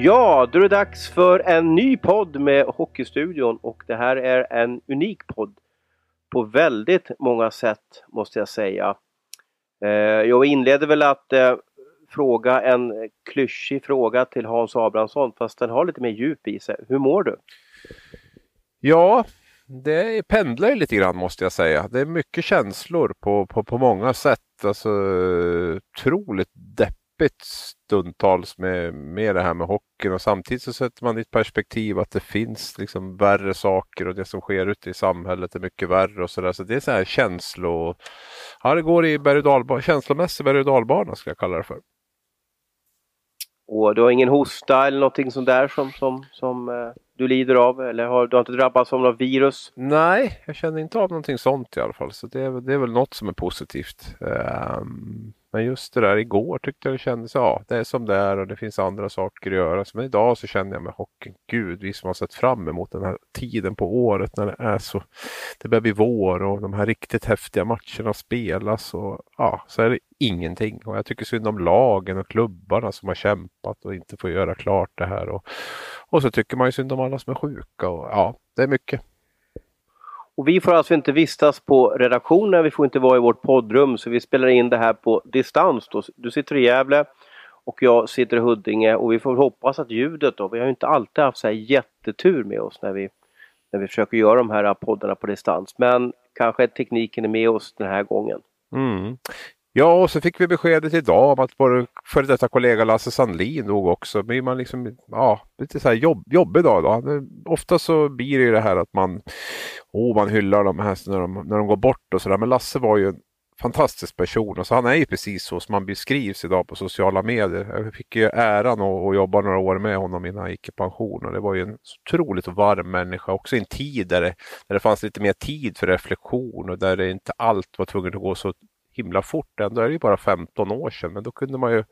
Ja, då är det dags för en ny podd med Hockeystudion och det här är en unik podd på väldigt många sätt måste jag säga. Eh, jag inleder väl att eh, fråga en klyschig fråga till Hans Abrahamsson fast den har lite mer djup i sig. Hur mår du? Ja, det pendlar ju lite grann måste jag säga. Det är mycket känslor på, på, på många sätt. Alltså otroligt deppigt stundtals med, med det här med hockeyn och samtidigt så sätter man i ett perspektiv att det finns liksom värre saker och det som sker ute i samhället är mycket värre och sådär. Så det är så här känslo... Ja, det går i berg och känslomässig berg och dalbana ska jag kalla det för. Och du har ingen hosta eller någonting sånt där som, som, som eh, du lider av? Eller har du har inte drabbats av något virus? Nej, jag känner inte av någonting sånt i alla fall. Så det är, det är väl något som är positivt. Um, men just det där igår tyckte jag det kändes, ja det är som det är och det finns andra saker att göra. Men idag så känner jag med hockeyn, gud vi som har sett fram emot den här tiden på året när det är så, det börjar bli vår och de här riktigt häftiga matcherna spelas och ja, så är det ingenting. Och jag tycker synd om lagen och klubbarna som har kämpat och inte får göra klart det här. Och, och så tycker man ju synd om alla som är sjuka och ja, det är mycket. Och vi får alltså inte vistas på redaktionen, vi får inte vara i vårt poddrum så vi spelar in det här på distans. Då. Du sitter i Gävle och jag sitter i Huddinge och vi får hoppas att ljudet då, vi har ju inte alltid haft så här jättetur med oss när vi, när vi försöker göra de här poddarna på distans. Men kanske tekniken är med oss den här gången. Mm. Ja, och så fick vi beskedet idag om att vår före detta kollega Lasse Sandlin dog också. Blir man liksom, ja, lite så här jobb, jobbig dag då. Ofta så blir det ju det här att man, oh, man hyllar de här när de, när de går bort och sådär. Men Lasse var ju en fantastisk person. Alltså han är ju precis så som han beskrivs idag på sociala medier. Jag fick ju äran att, att jobba några år med honom innan han gick i pension. Och det var ju en otroligt varm människa. Också i en tid där det, där det fanns lite mer tid för reflektion och där det inte allt var tvunget att gå så himla fort. Ändå är det ju bara 15 år sedan, men då kunde man ju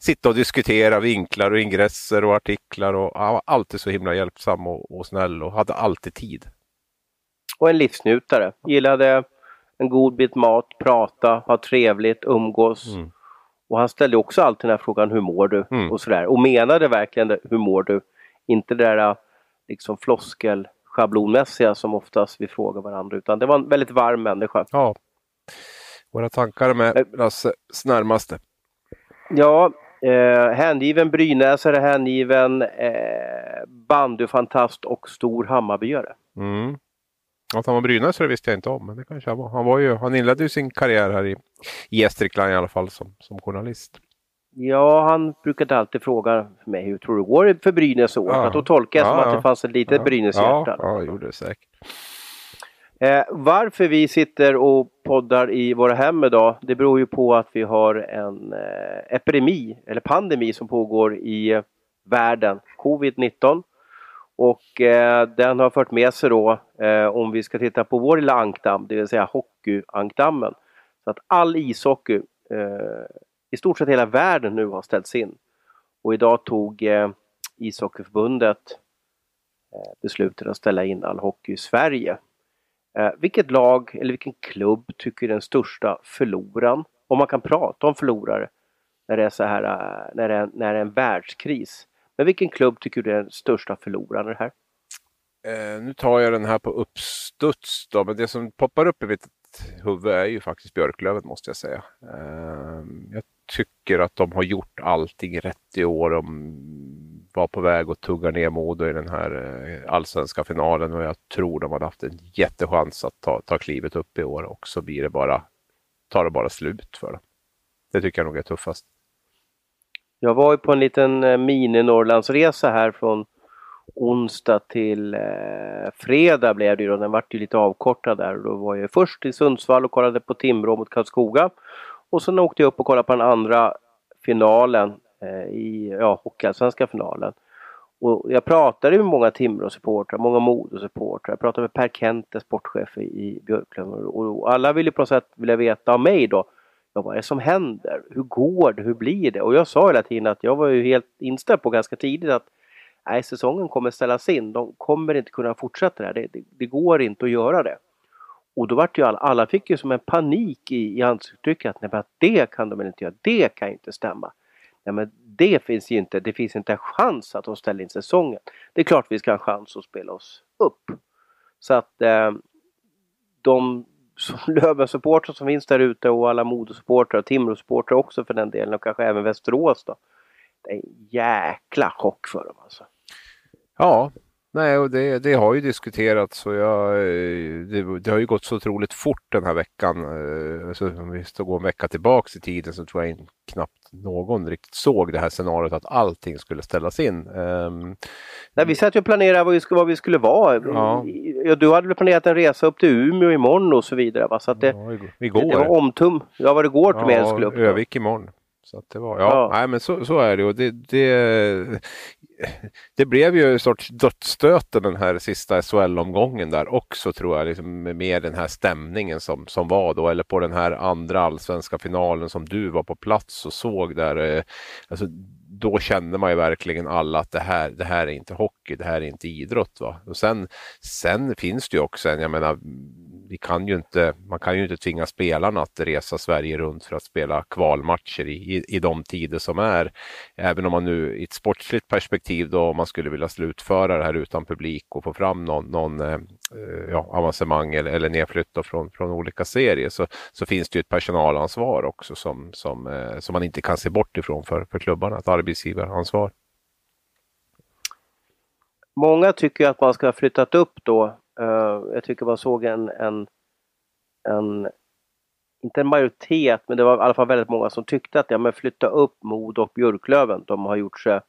sitta och diskutera vinklar och ingresser och artiklar och han var alltid så himla hjälpsam och, och snäll och hade alltid tid. Och en livsnjutare. Gillade en god bit mat, prata, ha trevligt, umgås. Mm. Och han ställde också alltid den här frågan, hur mår du? Mm. Och sådär. Och menade verkligen det, hur mår du? Inte det där liksom floskel schablonmässiga som oftast vi frågar varandra utan det var en väldigt varm människa. Ja, våra tankar med Lasses närmaste. Ja, eh, hängiven brynäsare, hängiven eh, bandyfantast och stor Hammarbyare. Mm. Att han var brynäsare visste jag inte om, men det kanske han var. Han, var ju, han inledde ju sin karriär här i, Gästrikland i alla fall som, som journalist. Ja, han brukade alltid fråga mig hur tror du går för Brynäs år? Ja. För då tolkar jag ja, som att det fanns ett litet ja. Brynäs-hjärta. Ja, ja, gjorde det säkert. Eh, varför vi sitter och poddar i våra hem idag, det beror ju på att vi har en eh, epidemi, eller pandemi som pågår i eh, världen, covid-19. Och eh, den har fört med sig då, eh, om vi ska titta på vår lilla ankdamm, det vill säga hockeyankdammen, så att all ishockey eh, i stort sett hela världen nu har ställts in. Och idag tog eh, ishockeyförbundet eh, beslutet att ställa in all hockey i Sverige. Eh, vilket lag eller vilken klubb tycker är den största förloraren? Om man kan prata om förlorare när det är så här, eh, när det är, när det är en världskris. Men vilken klubb tycker du är den största förloraren i det här? Eh, nu tar jag den här på uppstuds då, men det som poppar upp i mitt huvud är ju faktiskt Björklöven måste jag säga. Eh, jag tycker att de har gjort allting rätt i år. De var på väg att tugga ner Modo i den här eh, allsvenska finalen och jag tror de hade haft en jättechans att ta, ta klivet upp i år och så blir det bara, tar det bara slut för dem. Det tycker jag nog är tuffast. Jag var ju på en liten eh, mini-Norrlandsresa här från onsdag till eh, fredag blev det ju då. Den vart ju lite avkortad där. Då var jag först i Sundsvall och kollade på Timrå mot Karlskoga. Och sen åkte jag upp och kollade på den andra finalen Eh, i ja, Hockeyallsvenska finalen. Och jag pratade med många Timrå-supportrar, många Modo-supportrar. Jag pratade med Per Kente, sportchef i Björklöven. Och alla ville på något sätt vilja veta av mig då. Ja, vad är det som händer? Hur går det? Hur blir det? Och jag sa hela tiden att jag var ju helt inställd på ganska tidigt att nej, säsongen kommer ställas in. De kommer inte kunna fortsätta det här. Det, det, det går inte att göra det. Och då vart ju alla, alla fick ju som en panik i, i ansiktsuttrycket. att nej men det kan de väl inte göra. Det kan ju inte stämma. Ja, men det finns ju inte, det finns inte en chans att de ställer in säsongen. Det är klart vi ska ha en chans att spela oss upp. Så att eh, de Löven-supportrar som finns där ute och alla Modosupportrar och Timrå-supportrar också för den delen och kanske även Västerås då. Det är en jäkla chock för dem alltså. Ja, Nej, och det, det, har ju diskuterats och jag, det, det, har ju gått så otroligt fort den här veckan. Eh, alltså, om vi ska gå en vecka tillbaks i tiden så tror jag knappt någon riktigt såg det här scenariot att allting skulle ställas in. Um, Nej, vi satt ju och planerade vad vi skulle, vad vi skulle vara. Ja. Du hade planerat en resa upp till Umeå imorgon och så vidare. Va? Så att det, ja, igår. Det, det var omtum. Ja, var det går till ja, skulle upp? Övik imorgon. Så det var, ja, ja. Nej, men så, så är det. Och det, det, det blev ju en sorts dödsstöten den här sista SHL-omgången där också tror jag, liksom, med den här stämningen som, som var då, eller på den här andra allsvenska finalen som du var på plats och såg där. Eh, alltså, då kände man ju verkligen alla att det här, det här är inte hockey, det här är inte idrott. Va? Och sen, sen finns det ju också en, jag menar, vi kan ju inte, man kan ju inte tvinga spelarna att resa Sverige runt för att spela kvalmatcher i, i, i de tider som är. Även om man nu i ett sportsligt perspektiv då, om man skulle vilja slutföra det här utan publik och få fram någon, någon eh, eh ja, avancemang eller, eller nedflytt från, från olika serier så, så finns det ju ett personalansvar också som, som, eh, som man inte kan se bort ifrån för, för klubbarna, ett arbetsgivaransvar. Många tycker att man ska ha flyttat upp då Eh, jag tycker man såg en, en, en, inte en majoritet, men det var i alla fall väldigt många som tyckte att ja, men flytta upp Mod och Björklöven. De har gjort sig,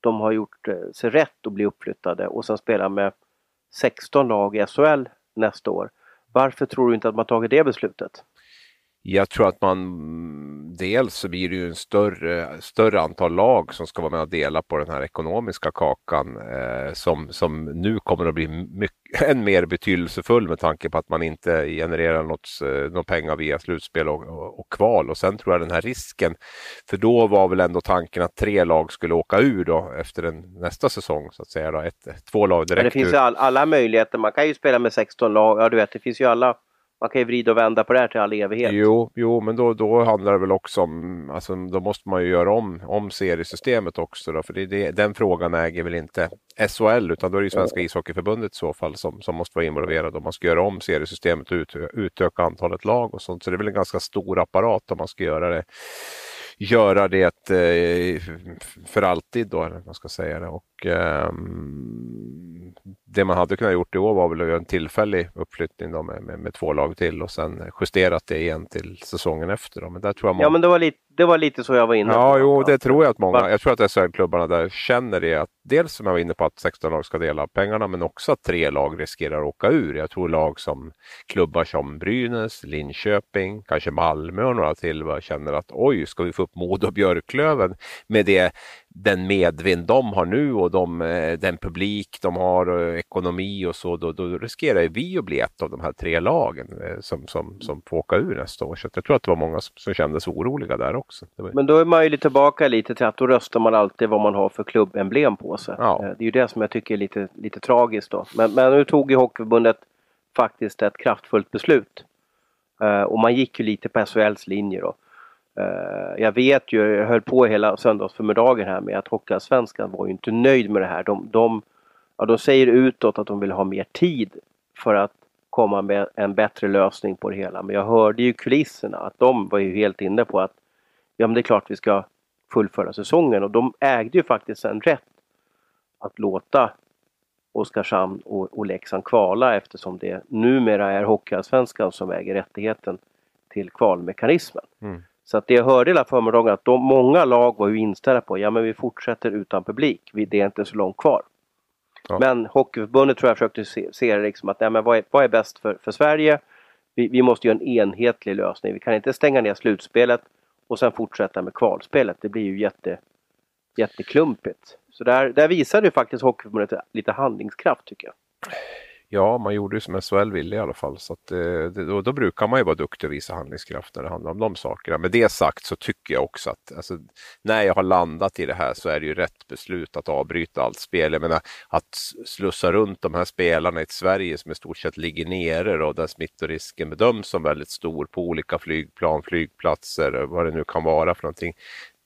de har gjort eh, sig rätt att bli uppflyttade och sen spela med 16 lag i SHL nästa år. Varför tror du inte att man tagit det beslutet? Jag tror att man dels så blir det ju en större, större antal lag som ska vara med och dela på den här ekonomiska kakan eh, som, som nu kommer att bli mycket, än mer betydelsefull med tanke på att man inte genererar något, något pengar via slutspel och, och, och, kval. Och sen tror jag den här risken, för då var väl ändå tanken att tre lag skulle åka ur då efter en, nästa säsong så att säga. Då. Ett, två lag direkt Men Det finns ju all, alla möjligheter, man kan ju spela med 16 lag, ja du vet det finns ju alla man kan ju vrida och vända på det här till all evighet. Jo, jo men då, då handlar det väl också om, alltså då måste man ju göra om, om seriesystemet också då, för det, det, den frågan äger väl inte SHL utan då är det ju Svenska ishockeyförbundet i så fall som, som måste vara involverad om man ska göra om seriesystemet och ut, utöka antalet lag och sånt. Så det är väl en ganska stor apparat om man ska göra det göra det eh, för alltid då, eller man ska säga det. Och, det man hade kunnat gjort i år var väl att göra en tillfällig uppflyttning då med, med, med, två lag till och sen justerat det igen till säsongen efter. Då. Men där tror jag man... Ja, men det var, lite, det var lite så jag var inne på. Ja, jo, det tror jag att många, jag tror att SHL-klubbarna där känner det att dels som jag var inne på att 16 lag ska dela pengarna men också att tre lag riskerar att åka ur. Jag tror lag som klubbar som Brynäs, Linköping, kanske Malmö och några till känner att oj, ska vi få upp Modo och Björklöven med det den medvind de har nu och de, eh, den publik de har och ekonomi och så, då, då riskerar vi att bli ett av de här tre lagen eh, som, som, som får åka ur nästa år. Så jag tror att det var många som, som kändes oroliga där också. Var... Men då är man ju tillbaka lite till att då röstar man alltid vad man har för klubbemblem på sig. Ja. Eh, det är ju det som jag tycker är lite, lite tragiskt då. Men, men nu tog ju Hockeyförbundet faktiskt ett kraftfullt beslut. Och man gick ju lite på SHLs linje då. Eh, jag vet ju, jag höll på hela söndagsförmiddagen här med att Hockeyallsvenskan var ju inte nöjd med det här. De, de, ja, de säger utåt att de vill ha mer tid för att komma med en bättre lösning på det hela. Men jag hörde ju kulisserna att de var ju helt inne på att ja men det är klart vi ska fullfölja säsongen och de ägde ju faktiskt en rätt att låta Oskarshamn och, och Leksand kvala eftersom det numera är Hockeyallsvenskan som äger rättigheten till kvalmekanismen. Mm. Så att det jag hörde hela förmiddagen att de, många lag var ju inställda på ja men vi fortsätter utan publik. Vi, det är inte så långt kvar. Ja. Men Hockeyförbundet tror jag försökte se, se det liksom att nej, men vad, är, vad är bäst för, för Sverige? Vi, vi, måste göra en enhetlig lösning. Vi kan inte stänga ner slutspelet och sen fortsätta med kvalspelet. Det blir ju jätte, jätteklumpigt. Så där, där visade ju faktiskt Hockeyförbundet lite handlingskraft tycker jag. Ja, man gjorde ju som SHL ville i alla fall. Så att, eh, då, då, brukar man ju vara duktig och visa handlingskraft när det handlar om de sakerna. Med det sagt så tycker jag också att alltså, när jag har landat i det här så är det ju rätt beslut att avbryta allt spel. Jag menar att slussa runt de här spelarna i ett Sverige som i stort sett ligger nere och där smittorisken bedöms som väldigt stor på olika flygplan, flygplatser, vad det nu kan vara för någonting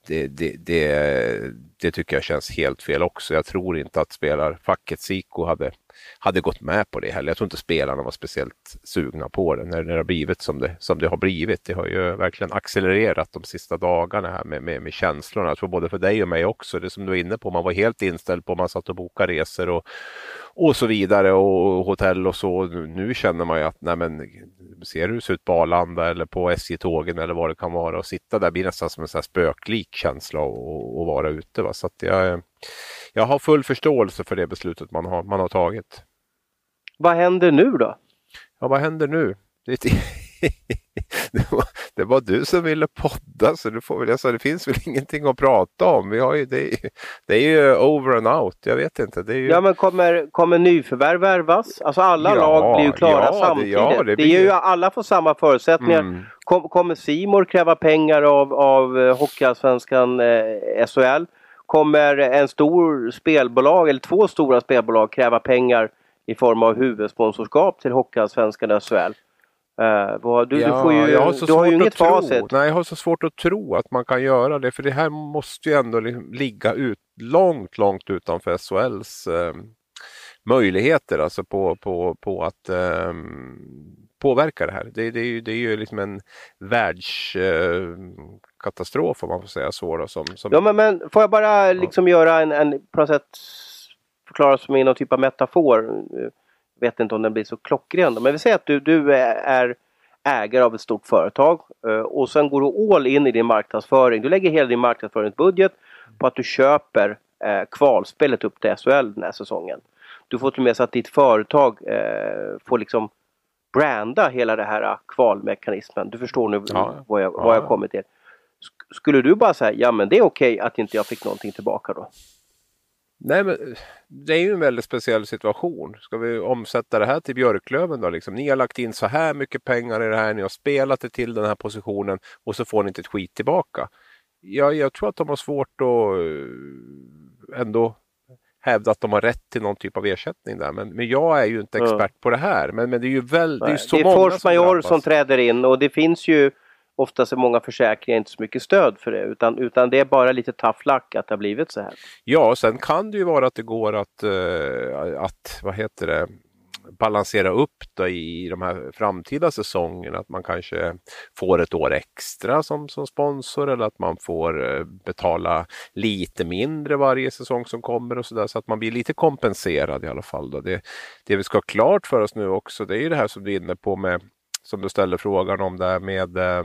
det, det, det, det, tycker jag känns helt fel också. Jag tror inte att spelarfacket SIKO hade, hade gått med på det heller. Jag tror inte spelarna var speciellt sugna på det när, det har blivit som det, som det har blivit. Det har ju verkligen accelererat de sista dagarna här med, med, med känslorna. Jag tror både för dig och mig också. Det som du är inne på, man var helt inställd på, man satt och bokade resor och, och så vidare och hotell och så. Nu känner man ju att nej men, ser hur det ser ut på Arlanda eller på SJ-tågen eller vad det kan vara och sitta där blir nästan som en så spöklik känsla att vara ute. Va? Så att jag, jag har full förståelse för det beslutet man har, man har tagit. Vad händer nu då? Ja, vad händer nu? Det, det, var, det var du som ville podda så du får väl, alltså, det finns väl ingenting att prata om. Vi har ju, det, det är ju over and out. Jag vet inte. Ju... Ja men kommer, kommer nyförvärv värvas? Alltså alla ja, lag blir ju klara ja, samtidigt. Det, ja, det, blir... det är ju alla får samma förutsättningar. Mm. Kom, kommer Simor kräva pengar av, av uh, Hockeyallsvenskan eh, SHL? Kommer en stor spelbolag eller två stora spelbolag kräva pengar i form av huvudsponsorskap till Hockeyallsvenskan SHL? Uh, du, ja, du, får ju, jag har, så du har ju inget facit. Nej, jag har så svårt att tro att man kan göra det. För det här måste ju ändå ligga ut, långt, långt utanför SHLs eh, möjligheter. Alltså på, på, på att eh, påverka det här. Det, det, är, ju, det är ju liksom en världskatastrof om man får säga så. Då, som, som... Ja, men, men får jag bara liksom göra en, en, på något sätt förklara som i någon typ av metafor vet inte om den blir så klockren. Men vi säger att du, du är ägare av ett stort företag eh, och sen går du all in i din marknadsföring. Du lägger hela din marknadsföringsbudget på att du köper eh, kvalspelet upp till SHL den här säsongen. Du får till och med så att ditt företag eh, får liksom branda hela det här kvalmekanismen. Du förstår nu ja. vad, jag, vad jag kommer till. Skulle du bara säga, ja men det är okej okay att inte jag fick någonting tillbaka då? Nej, men det är ju en väldigt speciell situation. Ska vi omsätta det här till Björklöven då? Liksom? Ni har lagt in så här mycket pengar i det här, ni har spelat det till den här positionen och så får ni inte ett skit tillbaka. Ja, jag tror att de har svårt att eh, ändå hävda att de har rätt till någon typ av ersättning där. Men, men jag är ju inte expert mm. på det här. Men, men det är ju väl, det är så det är force majeure som träder in och det finns ju oftast är många försäkringar inte så mycket stöd för det utan, utan det är bara lite tough luck att det har blivit så här. Ja, sen kan det ju vara att det går att, uh, att vad heter det, balansera upp då i de här framtida säsongerna. Att man kanske får ett år extra som, som sponsor eller att man får eh, betala lite mindre varje säsong som kommer och sådär så att man blir lite kompenserad i alla fall. Då. Det, det vi ska ha klart för oss nu också det är ju det här som du är inne på med som du ställer frågan om där med eh,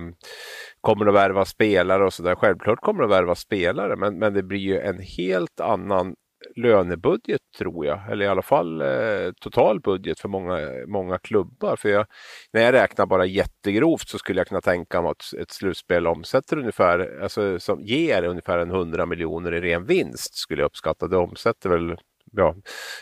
kommer det att värva spelare och så där. Självklart kommer det att värva spelare men, men det blir ju en helt annan lönebudget tror jag, eller i alla fall eh, total budget för många, många klubbar. För jag, när jag räknar bara jättegrovt så skulle jag kunna tänka mig att ett slutspel omsätter ungefär, alltså som ger ungefär en 100 miljoner i ren vinst skulle jag uppskatta. Det omsätter väl ja,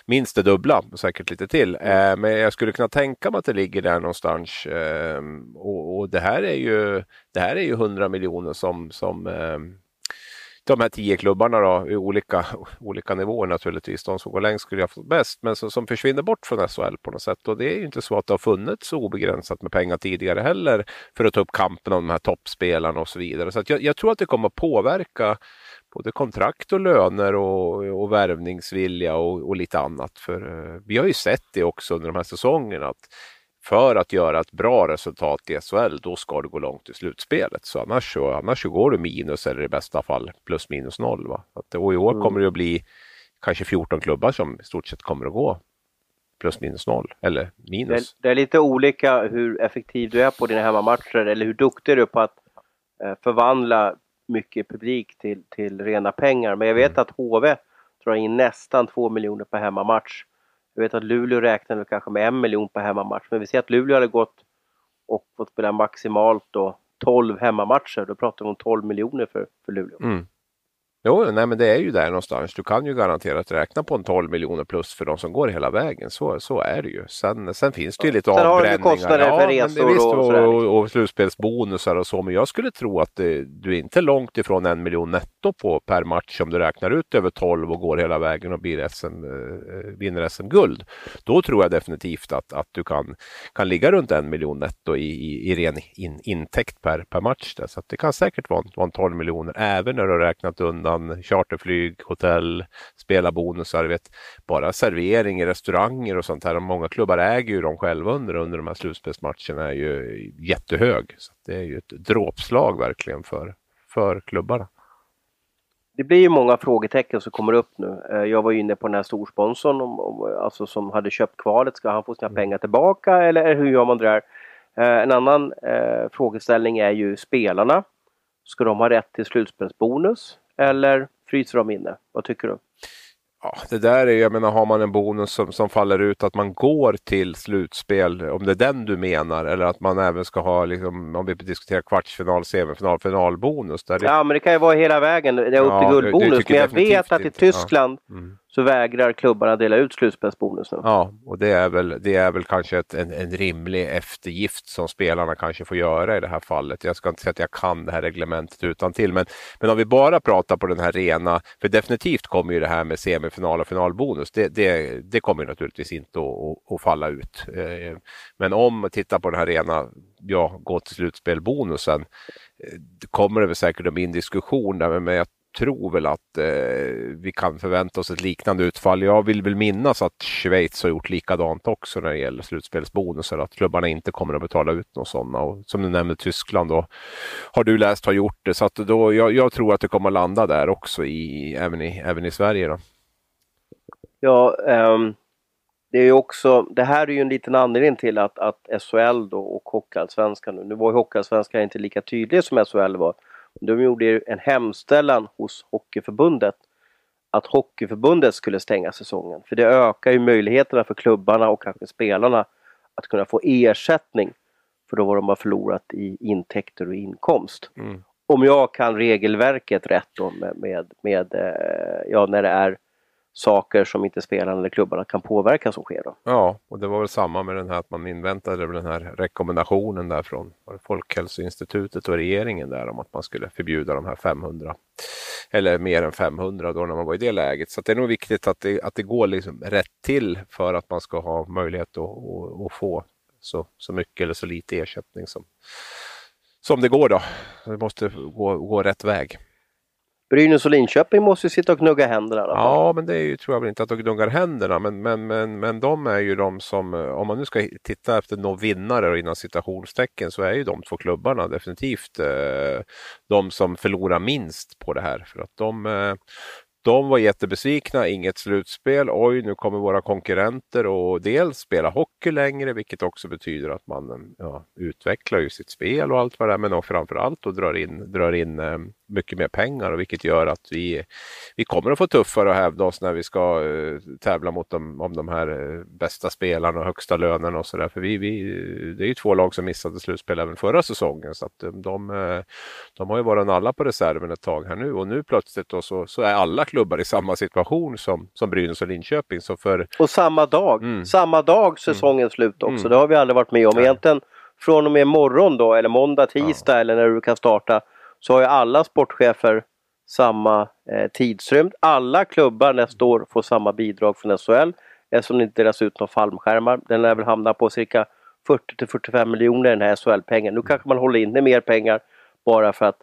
minst det dubbla, säkert lite till. Mm. Eh, men jag skulle kunna tänka mig att det ligger där någonstans. Eh, och, och, det här är ju, det här är ju 100 miljoner som, som eh, de här tio klubbarna då, i olika, olika nivåer naturligtvis. De som går längst skulle ha fått bäst, men som, som försvinner bort från SHL på något sätt. Och det är ju inte så att det har funnits obegränsat med pengar tidigare heller för att ta upp kampen om de här toppspelarna och så vidare. Så jag, jag tror att det kommer att påverka både kontrakt och löner och, och värvningsvilja och, och lite annat. För eh, vi har ju sett det också under de här säsongerna att för att göra ett bra resultat i SHL, då ska du gå långt i slutspelet. Så annars, så, annars så går du minus eller i bästa fall plus minus noll. Va? Att, och i år mm. kommer det att bli kanske 14 klubbar som i stort sett kommer att gå plus minus noll eller minus. Det, det är lite olika hur effektiv du är på dina hemmamatcher eller hur duktig du är på att eh, förvandla mycket publik till, till rena pengar. Men jag vet mm. att HV drar in nästan 2 miljoner per hemmamatch. Jag vet att Luleå räknade kanske med en miljon på hemmamatch. Men vi ser att Luleå hade gått och fått spela maximalt då 12 hemmamatcher. Då pratar vi om 12 miljoner för, för Luleå. Mm. Jo, nej men det är ju där någonstans. Du kan ju garanterat räkna på en 12 miljoner plus för de som går hela vägen. Så, så är det ju. Sen, sen finns det ju lite sen avbränningar. Har du kostnader ja, för resor visst, och, och, och, och slutspelsbonusar och så. Men jag skulle tro att det, du är inte långt ifrån en miljon netto på per match om du räknar ut över 12 och går hela vägen och blir SM, eh, vinner SM-guld. Då tror jag definitivt att, att du kan, kan ligga runt en miljon netto i, i, i ren in, intäkt per, per match. Där. Så det kan säkert vara, vara en 12 miljoner även när du har räknat undan charterflyg, hotell, spelarbonusar. Vet, bara servering i restauranger och sånt här. Många klubbar äger ju dem själva under, under de här slutspelsmatcherna är ju jättehög. Så Det är ju ett dråpslag verkligen för, för klubbarna. Det blir ju många frågetecken som kommer upp nu. Eh, jag var inne på den här storsponsorn om, om, alltså som hade köpt kvalet. Ska han få sina pengar tillbaka eller hur gör man det där? Eh, en annan eh, frågeställning är ju spelarna. Ska de ha rätt till slutspelsbonus eller fryser de inne? Vad tycker du? Ja, det där är, jag menar, har man en bonus som, som faller ut att man går till slutspel, om det är den du menar, eller att man även ska ha, liksom, om vi diskuterar kvartsfinal, semifinal, finalbonus. Där det... Ja, men det kan ju vara hela vägen, det är upp till guldbonus. Men jag vet att i Tyskland ja. mm så vägrar klubbarna dela ut slutspelsbonus nu. Ja, och det är väl, det är väl kanske ett, en, en rimlig eftergift som spelarna kanske får göra i det här fallet. Jag ska inte säga att jag kan det här reglementet utan till, men, men om vi bara pratar på den här rena, för definitivt kommer ju det här med semifinal och finalbonus, det, det, det kommer naturligtvis inte att, att, att falla ut. Eh, men om man tittar på den här rena, ja, gå till slutspelbonusen, eh, kommer det väl säkert att bli en diskussion där, men jag tror väl att eh, vi kan förvänta oss ett liknande utfall. Jag vill väl minnas att Schweiz har gjort likadant också när det gäller slutspelsbonusar, att klubbarna inte kommer att betala ut några sådana. Och som du nämnde Tyskland då har du läst har gjort det, så att då, jag, jag tror att det kommer att landa där också, i, även, i, även i Sverige. Då. Ja, um, det är ju också, det här är ju en liten anledning till att, att SHL då och Hockeyallsvenskan nu, nu var ju Hockeyallsvenskan inte lika tydlig som SHL var, de gjorde en hemställan hos Hockeyförbundet att Hockeyförbundet skulle stänga säsongen. För det ökar ju möjligheterna för klubbarna och kanske spelarna att kunna få ersättning för då vad de har förlorat i intäkter och inkomst. Mm. Om jag kan regelverket rätt då med, med, med eh, ja, när det är saker som inte spelarna eller klubbarna kan påverka som sker. Då. Ja, och det var väl samma med den här att man inväntade den här rekommendationen där från Folkhälsoinstitutet och regeringen där om att man skulle förbjuda de här 500 eller mer än 500 då när man var i det läget. Så det är nog viktigt att det, att det går liksom rätt till för att man ska ha möjlighet att, att, att få så, så mycket eller så lite ersättning som, som det går då. Det måste gå, gå rätt väg. Brynäs och Linköping måste ju sitta och gnugga händerna Då. Ja, men det är ju, tror jag väl inte att de gnuggar händerna, men, men, men, men de är ju de som, eh, om man nu ska titta efter några vinnare innan citationstecken, så är ju de två klubbarna definitivt eh, de som förlorar minst på det här. För att de, eh, de var jättebesvikna, inget slutspel. Oj, nu kommer våra konkurrenter och dels spela hockey längre, vilket också betyder att man eh, ja, utvecklar ju sitt spel och allt vad det är, men framför allt och drar in, drar in eh, mycket mer pengar och vilket gör att vi, vi kommer att få tuffare att hävda oss när vi ska uh, tävla mot dem, om de här uh, bästa spelarna och högsta lönerna och sådär. För vi, vi, det är ju två lag som missade slutspel även förra säsongen så att uh, de, de har ju varit alla på reserven ett tag här nu och nu plötsligt då så, så är alla klubbar i samma situation som, som Brynäs och Linköping. Så för... Och samma dag, mm. samma dag säsongens mm. slut också. Mm. Det har vi aldrig varit med om. Egentligen från och med morgon då eller måndag, tisdag ja. eller när du kan starta så har ju alla sportchefer samma eh, tidsrymd. Alla klubbar nästa år får samma bidrag från SHL eftersom det inte delas ut några fallskärmar. Den lär väl hamna på cirka 40 till 45 miljoner den här SHL-pengen. Nu kanske man håller inne mer pengar bara för att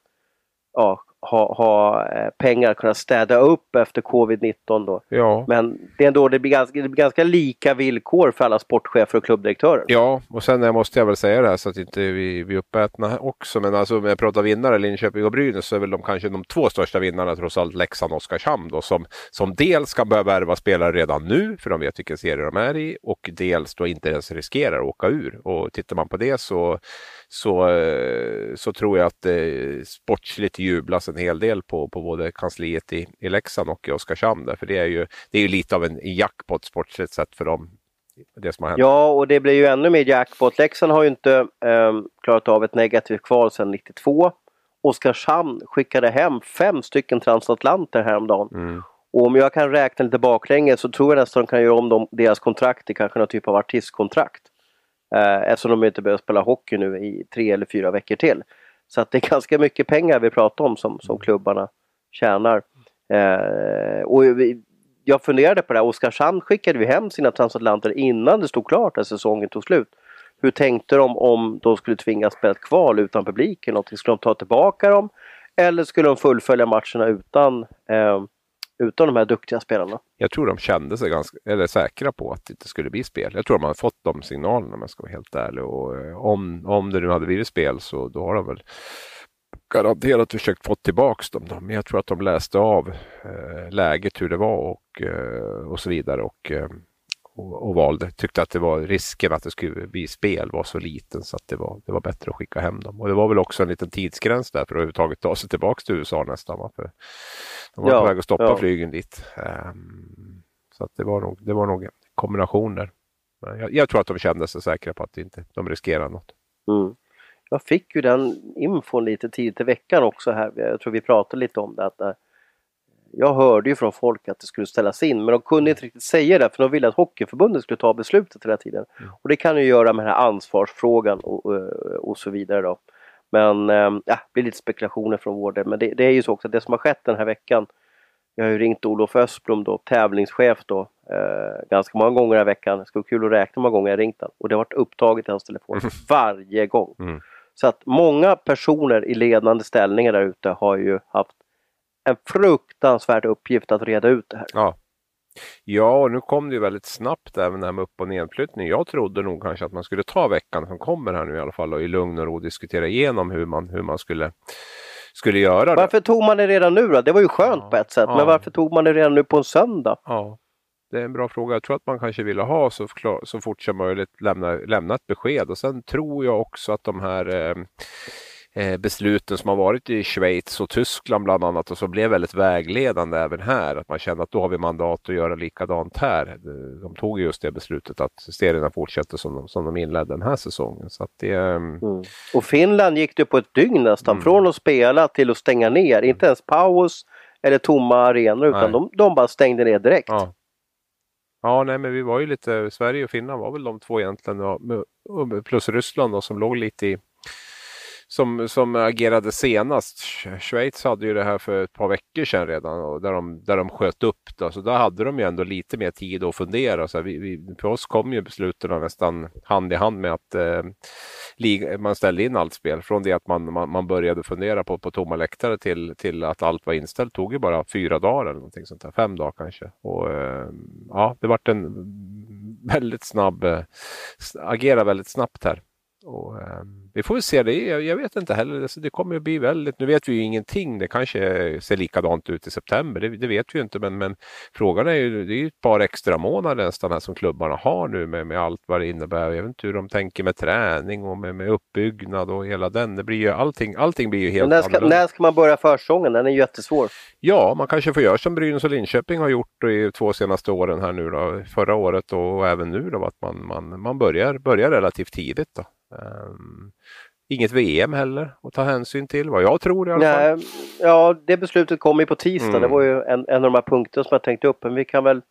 ja, ha, ha eh, pengar kunna städa upp efter covid-19 då. Ja. Men det är ändå det blir, ganska, det blir ganska lika villkor för alla sportchefer och klubbdirektörer. Ja, och sen måste jag väl säga det här så att inte vi blir uppätna också. Men alltså om jag pratar vinnare, Linköping och Brynäs, så är väl de kanske de två största vinnarna trots allt Leksand och Oskarshamn då som, som dels kan börja värva spelare redan nu för de vet vilken serie de är i och dels då inte ens riskerar att åka ur. Och tittar man på det så så, eh, så tror jag att det sportsligt jublas en hel del på, på både kansliet i, i Leksand och i Oskarshamn. Där, för det är, ju, det är ju lite av en jackpot sportsligt sett för dem. Det som har hänt. Ja, och det blir ju ännu mer jackpot. Leksand har ju inte eh, klarat av ett negativt kval sedan 92. Oskarshamn skickade hem fem stycken transatlanter häromdagen. Mm. Och om jag kan räkna lite baklänges så tror jag nästan de kan göra om dem, deras kontrakt till kanske någon typ av artistkontrakt. Eh, eftersom de inte behöver spela hockey nu i tre eller fyra veckor till. Så att det är ganska mycket pengar vi pratar om som, som klubbarna tjänar. Eh, och vi, jag funderade på det här, Oskarshamn skickade vi hem sina transatlanter innan det stod klart att säsongen tog slut. Hur tänkte de om de skulle tvingas spela ett kval utan publik eller någonting? Skulle de ta tillbaka dem? Eller skulle de fullfölja matcherna utan, eh, utan de här duktiga spelarna? Jag tror de kände sig ganska, eller säkra på att det inte skulle bli spel. Jag tror de hade fått de signalerna om jag ska vara helt ärlig. Och eh, om, om det nu hade blivit spel så då har de väl garanterat försökt få tillbaks dem. Då. Men jag tror att de läste av eh, läget, hur det var och, eh, och så vidare. Och, eh, och, och, valde, tyckte att det var risken att det skulle bli spel var så liten så att det var, det var bättre att skicka hem dem. Och det var väl också en liten tidsgräns där för att överhuvudtaget ta sig tillbaks till USA nästan. Va? För de var ja, på väg att stoppa ja. flygen dit. Um, så att det var nog, det var nog en kombination där. Jag, jag, tror att de kände sig säkra på att inte, de riskerar något. Mm jag fick ju den infon lite tidigt i veckan också här. Jag tror vi pratade lite om det. Att, äh, jag hörde ju från folk att det skulle ställas in men de kunde inte riktigt säga det för de ville att Hockeyförbundet skulle ta beslutet hela tiden. Mm. Och det kan ju göra med den här ansvarsfrågan och, och, så vidare då. Men ähm, ja, det blir lite spekulationer från vår del. Men det, det, är ju så också att det som har skett den här veckan jag har ju ringt Olof Östblom då, tävlingschef då, eh, ganska många gånger den här veckan. Det skulle vara kul att räkna hur många gånger jag ringt honom. Och det har varit upptaget i hans telefon varje gång. Mm. Så att många personer i ledande ställningar där ute har ju haft en fruktansvärd uppgift att reda ut det här. Ja, ja och nu kom det ju väldigt snabbt även det här med upp och nedflyttning. Jag trodde nog kanske att man skulle ta veckan som kommer här nu i alla fall och i lugn och ro diskutera igenom hur man, hur man skulle skulle göra. Varför tog man det redan nu då? Det var ju skönt ja, på ett sätt, ja. men varför tog man det redan nu på en söndag? Ja, det är en bra fråga. Jag tror att man kanske ville ha så, så fort som möjligt lämna, lämna ett besked och sen tror jag också att de här eh, besluten som har varit i Schweiz och Tyskland bland annat och som blev väldigt vägledande även här. Att man kände att då har vi mandat att göra likadant här. De tog just det beslutet att serierna fortsätter som de, som de inledde den här säsongen. Så det, ehm, mm. Och Finland gick det på ett dygn nästan, mm. från att spela till att stänga ner. Inte ens paus eller tomma arenor utan de, de bara stängde ner direkt. Ja. Ja, nej, men vi var ju lite, Sverige och Finland var väl de två egentligen, plus Ryssland då, som låg lite i, som, som agerade senast. Schweiz hade ju det här för ett par veckor sedan redan och där de, där de sköt upp. Då. Så där hade de ju ändå lite mer tid att fundera. Så vi, vi, för oss kom ju besluten nästan hand i hand med att eh, man ställde in allt spel. Från det att man, man, man, började fundera på, på tomma läktare till, till att allt var inställt tog ju bara fyra dagar eller någonting sånt där. Fem dagar kanske. Och, eh, ja, det vart en väldigt snabb, eh, agera väldigt snabbt här. Och, eh, vi får väl se det. Jag, jag vet inte heller. Alltså, det kommer att bli väldigt. Nu vet vi ju ingenting. Det kanske ser likadant ut i september. Det, det vet vi ju inte. Men, men frågan är ju. Det är ju ett par extra månader nästan här som klubbarna har nu med, med allt vad det innebär. Jag vet inte hur de tänker med träning och med, med uppbyggnad och hela den. Det blir ju allting. Allting blir ju helt när ska, annorlunda. När ska man börja försäsongen? Den är jättesvår. Ja, man kanske får göra som Brynäs och Linköping har gjort i två senaste åren här nu då. Förra året och även nu då. Att man, man, man börjar, börjar relativt tidigt då. Um, inget VM heller att ta hänsyn till, vad jag tror i alla Nej, fall. Ja, det beslutet kom ju på tisdag. Mm. Det var ju en, en av de här punkterna som jag tänkte upp. Men vi kan väl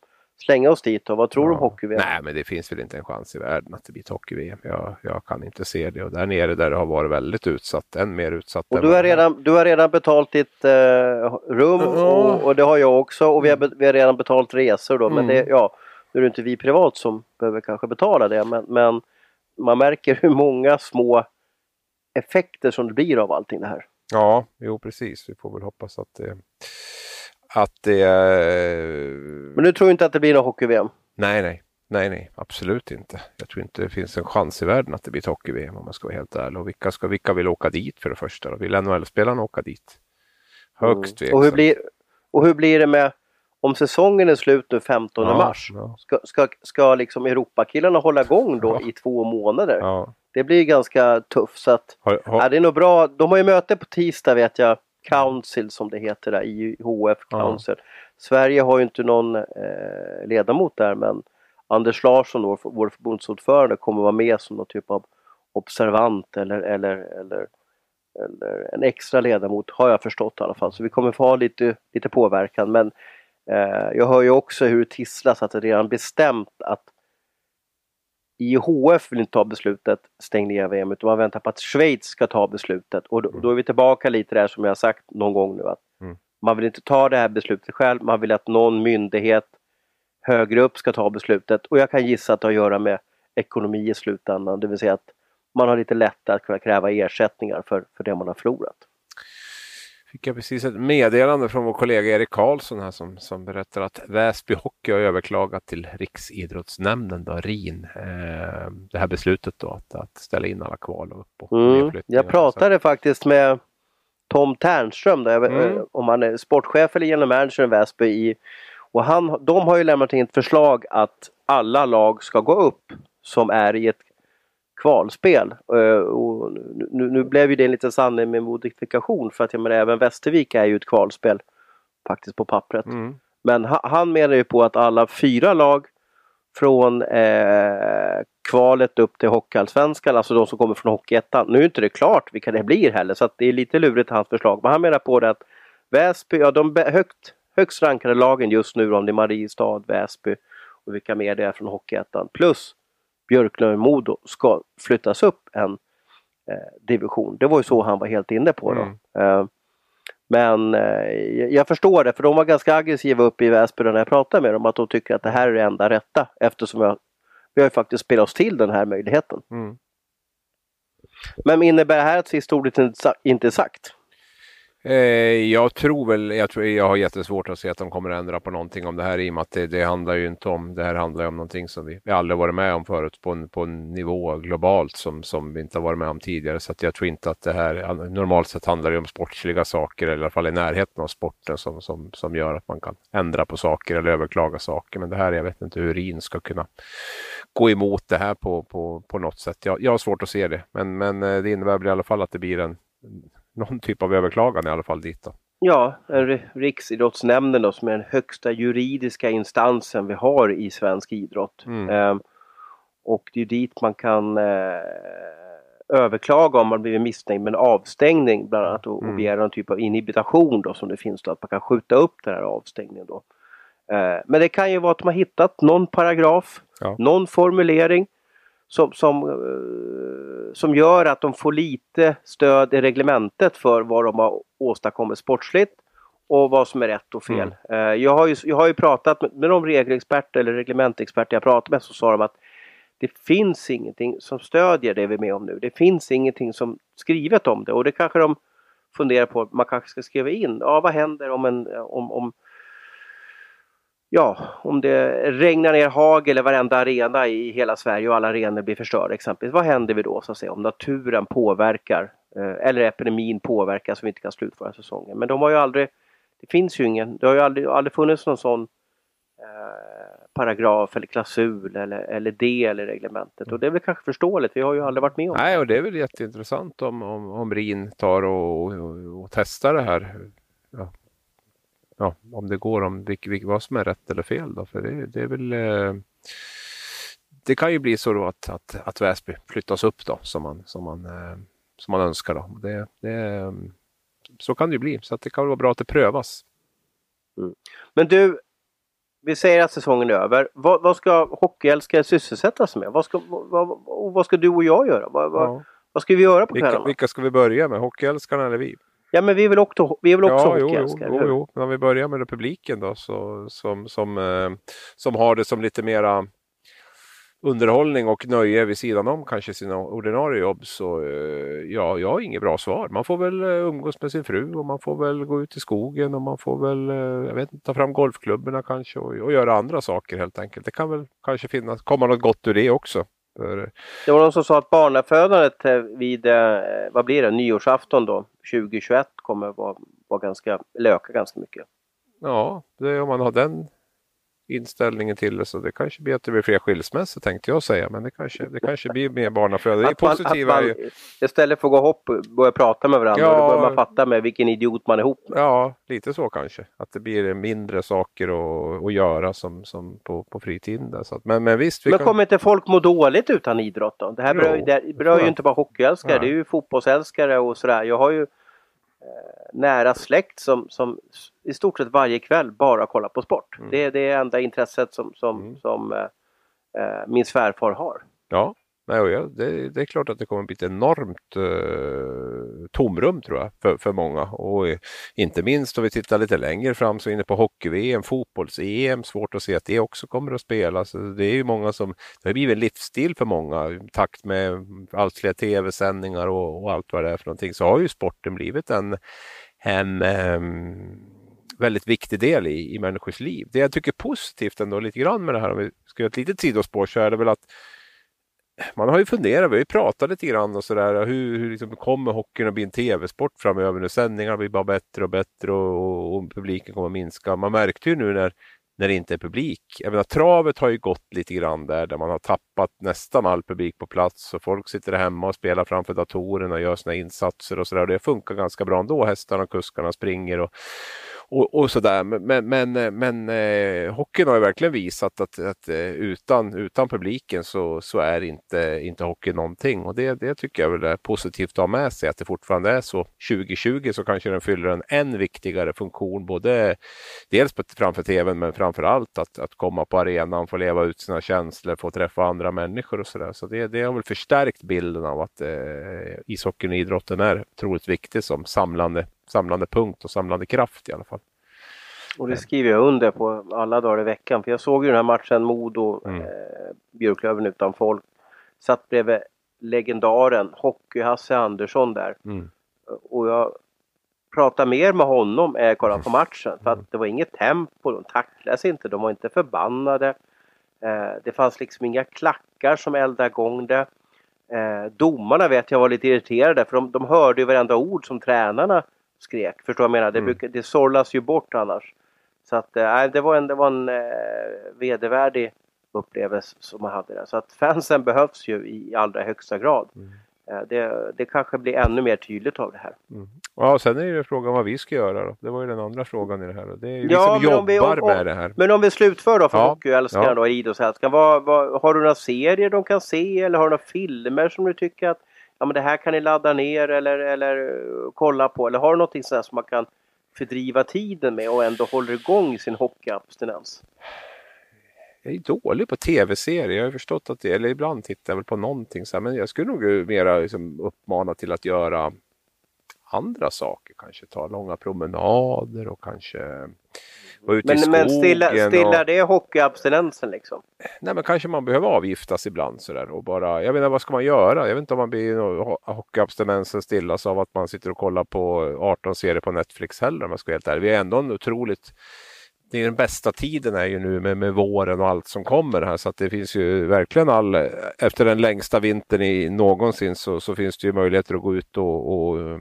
slänga oss dit då. Vad tror du om hockey-VM? Nej, men det finns väl inte en chans i världen att det blir ett hockey-VM. Jag, jag, kan inte se det. Och där nere där det har varit väldigt utsatt, än mer utsatt. Och du har, redan, du har redan betalt ditt uh, rum mm. och, och, det har jag också. Och vi har, vi har redan betalt resor då. Men mm. det, ja, nu är det inte vi privat som behöver kanske betala det. Men, men man märker hur många små effekter som det blir av allting det här. Ja, jo precis. Vi får väl hoppas att det... Att det Men du tror inte att det blir något hockey-VM? Nej, nej. Nej, nej, absolut inte. Jag tror inte det finns en chans i världen att det blir ett hockey-VM om man ska vara helt ärlig. Och vilka, ska, vilka vill åka dit för det första? Vill NHL-spelarna åka dit? Högst mm. och, hur blir, och hur blir det med om säsongen är slut nu 15 ja, mars, ja. Ska, ska, ska liksom Europakillarna hålla igång då ja. i två månader? Det blir ganska tufft. Så att, har, har... Det är nog bra. De har ju möte på tisdag vet jag. Council som det heter där, IHF Council. Sverige har ju inte någon eh, ledamot där men Anders Larsson, vår, vår förbundsordförande, kommer vara med som någon typ av observant eller, eller, eller eller en extra ledamot har jag förstått i alla fall. Så vi kommer få ha lite, lite påverkan. Men jag hör ju också hur det tisslas att det redan bestämt att IHF vill inte ta beslutet stäng ner VM utan man väntar på att Schweiz ska ta beslutet. Och då, mm. då är vi tillbaka lite där som jag sagt någon gång nu att mm. man vill inte ta det här beslutet själv, man vill att någon myndighet högre upp ska ta beslutet och jag kan gissa att det har att göra med ekonomi i slutändan, det vill säga att man har lite lättare att kunna kräva ersättningar för, för det man har förlorat. Fick jag precis ett meddelande från vår kollega Erik Karlsson här som, som berättar att Väsby Hockey har överklagat till Riksidrottsnämnden, då, RIN, eh, det här beslutet då att, att ställa in alla kval och upp och mm. Jag pratade faktiskt med Tom Ternström, där, mm. om han är sportchef eller genom manager i Väsby i och han, de har ju lämnat in ett förslag att alla lag ska gå upp som är i ett kvalspel. Uh, och nu, nu, blev ju det en liten sanning med modifikation för att jag menar även Västervik är ju ett kvalspel faktiskt på pappret. Mm. Men ha, han menar ju på att alla fyra lag från eh, kvalet upp till Hockeyallsvenskan, alltså de som kommer från Hockeyettan. Nu är inte det klart vilka det blir heller så att det är lite lurigt hans förslag. Men han menar på det att Väsby, ja de högt högst rankade lagen just nu om det är Mariestad, Väsby och vilka mer det är från Hockeyettan. Plus Björklöven Modo ska flyttas upp en eh, division. Det var ju så han var helt inne på då. Mm. Eh, men eh, jag förstår det för de var ganska aggressiva uppe i Väsby när jag pratade med dem att de tycker att det här är det enda rätta eftersom jag, vi har ju faktiskt spelat oss till den här möjligheten. Mm. Men innebär det här att sista ordet inte är sagt? Eh, jag tror väl, jag, tror, jag har jättesvårt att se att de kommer att ändra på någonting om det här i och med att det, det handlar ju inte om, det här handlar ju om någonting som vi, vi aldrig varit med om förut på en, på en nivå globalt som, som vi inte har varit med om tidigare. Så jag tror inte att det här, normalt sett handlar det om sportsliga saker eller i alla fall i närheten av sporten som, som, som gör att man kan ändra på saker eller överklaga saker. Men det här, jag vet inte hur RIN ska kunna gå emot det här på, på, på något sätt. Jag, jag har svårt att se det, men, men eh, det innebär väl i alla fall att det blir en någon typ av överklagan i alla fall dit. Då. Ja, Riksidrottsnämnden då, som är den högsta juridiska instansen vi har i svensk idrott. Mm. Eh, och det är dit man kan eh, överklaga om man blivit misstänkt med en avstängning bland annat och, mm. och begära någon typ av inhibition då som det finns då, att man kan skjuta upp den här avstängningen då. Eh, men det kan ju vara att man hittat någon paragraf, ja. någon formulering som, som, eh, som gör att de får lite stöd i reglementet för vad de har åstadkommit sportsligt och vad som är rätt och fel. Mm. Eh, jag, har ju, jag har ju pratat med, med de regelexperter eller reglementexperter jag pratat med så sa de att det finns ingenting som stödjer det vi är med om nu. Det finns ingenting som skrivet om det och det kanske de funderar på. Man kanske ska skriva in. Ja, vad händer om, en, om, om ja, om det regnar ner hagel i varenda arena i hela Sverige och alla arenor blir förstörda exempelvis. Vad händer vi då så att säga om naturen påverkar eh, eller epidemin påverkar så vi inte kan slutföra säsongen. Men de har ju aldrig, det finns ju ingen, det har ju aldrig, aldrig funnits någon sån eh, paragraf eller klausul eller, eller del i reglementet och det är väl kanske förståeligt, vi har ju aldrig varit med om det. Nej, och det är väl jätteintressant om, om, om RIN tar och, och, och testar det här ja, ja, om det går om vilk, vilk, vad som är rätt eller fel. Då, för det, det är väl eh, det kan ju bli så att, att, att Väsby flyttas upp då som man, som man, eh, som man önskar. Då. Det, det, så kan det ju bli, så det kan vara bra att det prövas. Mm. Men du, vi säger att säsongen är över. Vad, vad ska hockeyälskare sysselsättas med? Vad ska, vad, vad, ska du och jag göra? Vad, ja. vad ska vi göra på vilka, vilka ska vi börja med? Hockeyälskarna eller vi? Ja men vi är väl också, vi väl också ja, hockeyälskare? Jo, jo, jo, men om vi börjar med publiken då så, som, som, eh, som har det som lite mera underhållning och nöje vid sidan om kanske sina ordinarie jobb så eh, ja, jag har inget bra svar. Man får väl eh, umgås med sin fru och man får väl gå ut i skogen och man får väl eh, jag vet inte, ta fram golfklubborna kanske och, och göra andra saker helt enkelt. Det kan väl kanske finnas, komma något gott ur det också. Det var någon som sa att barnafödandet vid, vad blir det, nyårsafton då, 2021 kommer vara, vara ganska, öka ganska mycket. Ja, det, om man har den inställningen till det. Så det kanske blir att det blir fler skilsmässor tänkte jag säga. Men det kanske, det kanske blir mer barnafödande. Det är positivt. Man, istället för att gå och börja prata med varandra. Ja, då börjar man fatta med vilken idiot man är ihop med. Ja, lite så kanske. Att det blir mindre saker att, att göra som, som på, på fritiden. Där. Så att, men, men visst. men kommer inte folk må dåligt utan idrott då? Det här berör, det berör ju inte bara hockeyälskare. Det är ju fotbollsälskare och sådär. Jag har ju Eh, nära släkt som, som i stort sett varje kväll bara kollar på sport. Mm. Det är det enda intresset som, som, mm. som eh, eh min svärfar har. Ja, Nej, ja, det, det, är klart att det kommer bli ett enormt eh, tomrum tror jag för, för många. Och eh, inte minst om vi tittar lite längre fram så inne på hockey-VM, fotbolls-EM, svårt att se att det också kommer att spelas. Det är ju många som, det har blivit en livsstil för många i takt med allt fler tv-sändningar och, och, allt vad det är för någonting så har ju sporten blivit en, en eh, väldigt viktig del i, i människors liv. Det jag tycker är positivt ändå lite grann med det här, om vi ska göra ett litet sidospår, så är det väl att man har ju funderat, vi har ju pratat lite grann och sådär. Hur, hur liksom kommer hockeyn att bli en tv-sport framöver nu? Sändningarna blir bara bättre och bättre och, och, publiken kommer att minska. Man märkte ju nu när, när det inte är publik. Jag menar, travet har ju gått lite grann där, där man har tappat nästan all publik på plats och folk sitter hemma och spelar framför datorerna och gör sina insatser och sådär. Det funkar ganska bra ändå. Hästarna och kuskarna springer och och, och sådär. Men, men, eh, men eh, hockeyn har ju verkligen visat att, att eh, utan, utan publiken så, så är inte, inte hockey någonting. Och det, det tycker jag väl är positivt att ha med sig, att det fortfarande är så. 2020 så kanske den fyller en än viktigare funktion, både dels framför tvn men framför allt att, att komma på arenan, få leva ut sina känslor, få träffa andra människor och sådär. Så det, det har väl förstärkt bilden av att eh, ishockeyn och idrotten är otroligt viktig som samlande samlande punkt och samlande kraft i alla fall. Och det skriver jag under på alla dagar i veckan. För jag såg ju den här matchen Modo, mm. eh, Björklöven utan folk. Satt bredvid legendaren Hockey-Hasse Andersson där. Mm. Och jag pratade mer med honom än jag kollade på matchen. För att det var inget tempo, de tacklades inte, de var inte förbannade. Eh, det fanns liksom inga klackar som eldade igång det. Eh, domarna vet jag var lite irriterade för de, de hörde ju varenda ord som tränarna skrek. Förstår vad jag menar? Det, mm. brukar, det sållas ju bort annars. Så att äh, det var en, det var en äh, vedervärdig upplevelse som man hade där. Så att fansen behövs ju i allra högsta grad. Mm. Äh, det, det kanske blir ännu mer tydligt av det här. Mm. Ja, och sen är det frågan vad vi ska göra då. Det var ju den andra frågan i det här. Det är ju ja, vi som jobbar vi, om, med det här. Men om vi slutför då för ja. hockeyälskarna ja. då, idrottsälskarna. Har du några serier de kan se eller har du några filmer som du tycker att ja, men det här kan ni ladda ner eller, eller eh, kolla på? Eller har du någonting sådär som man kan fördriva tiden med och ändå håller igång sin hockeyabstinens? Jag är dålig på tv-serier. Jag har förstått att det, eller ibland tittar jag väl på någonting så här, men jag skulle nog eh, mera liksom uppmana till att göra andra saker. Kanske ta långa promenader och kanske vara ute men, i skogen. Men stillar stilla och... det hockeyabstinensen liksom? Nej men kanske man behöver avgiftas ibland sådär och bara, jag inte vad ska man göra? Jag vet inte om man blir hockeyabstinensen stillas av att man sitter och kollar på 18 serier på Netflix heller om jag ska vara helt ärlig. Vi är ändå en otroligt det är den bästa tiden är ju nu med, med våren och allt som kommer här så att det finns ju verkligen all, efter den längsta vintern i någonsin så, så finns det ju möjligheter att gå ut och, och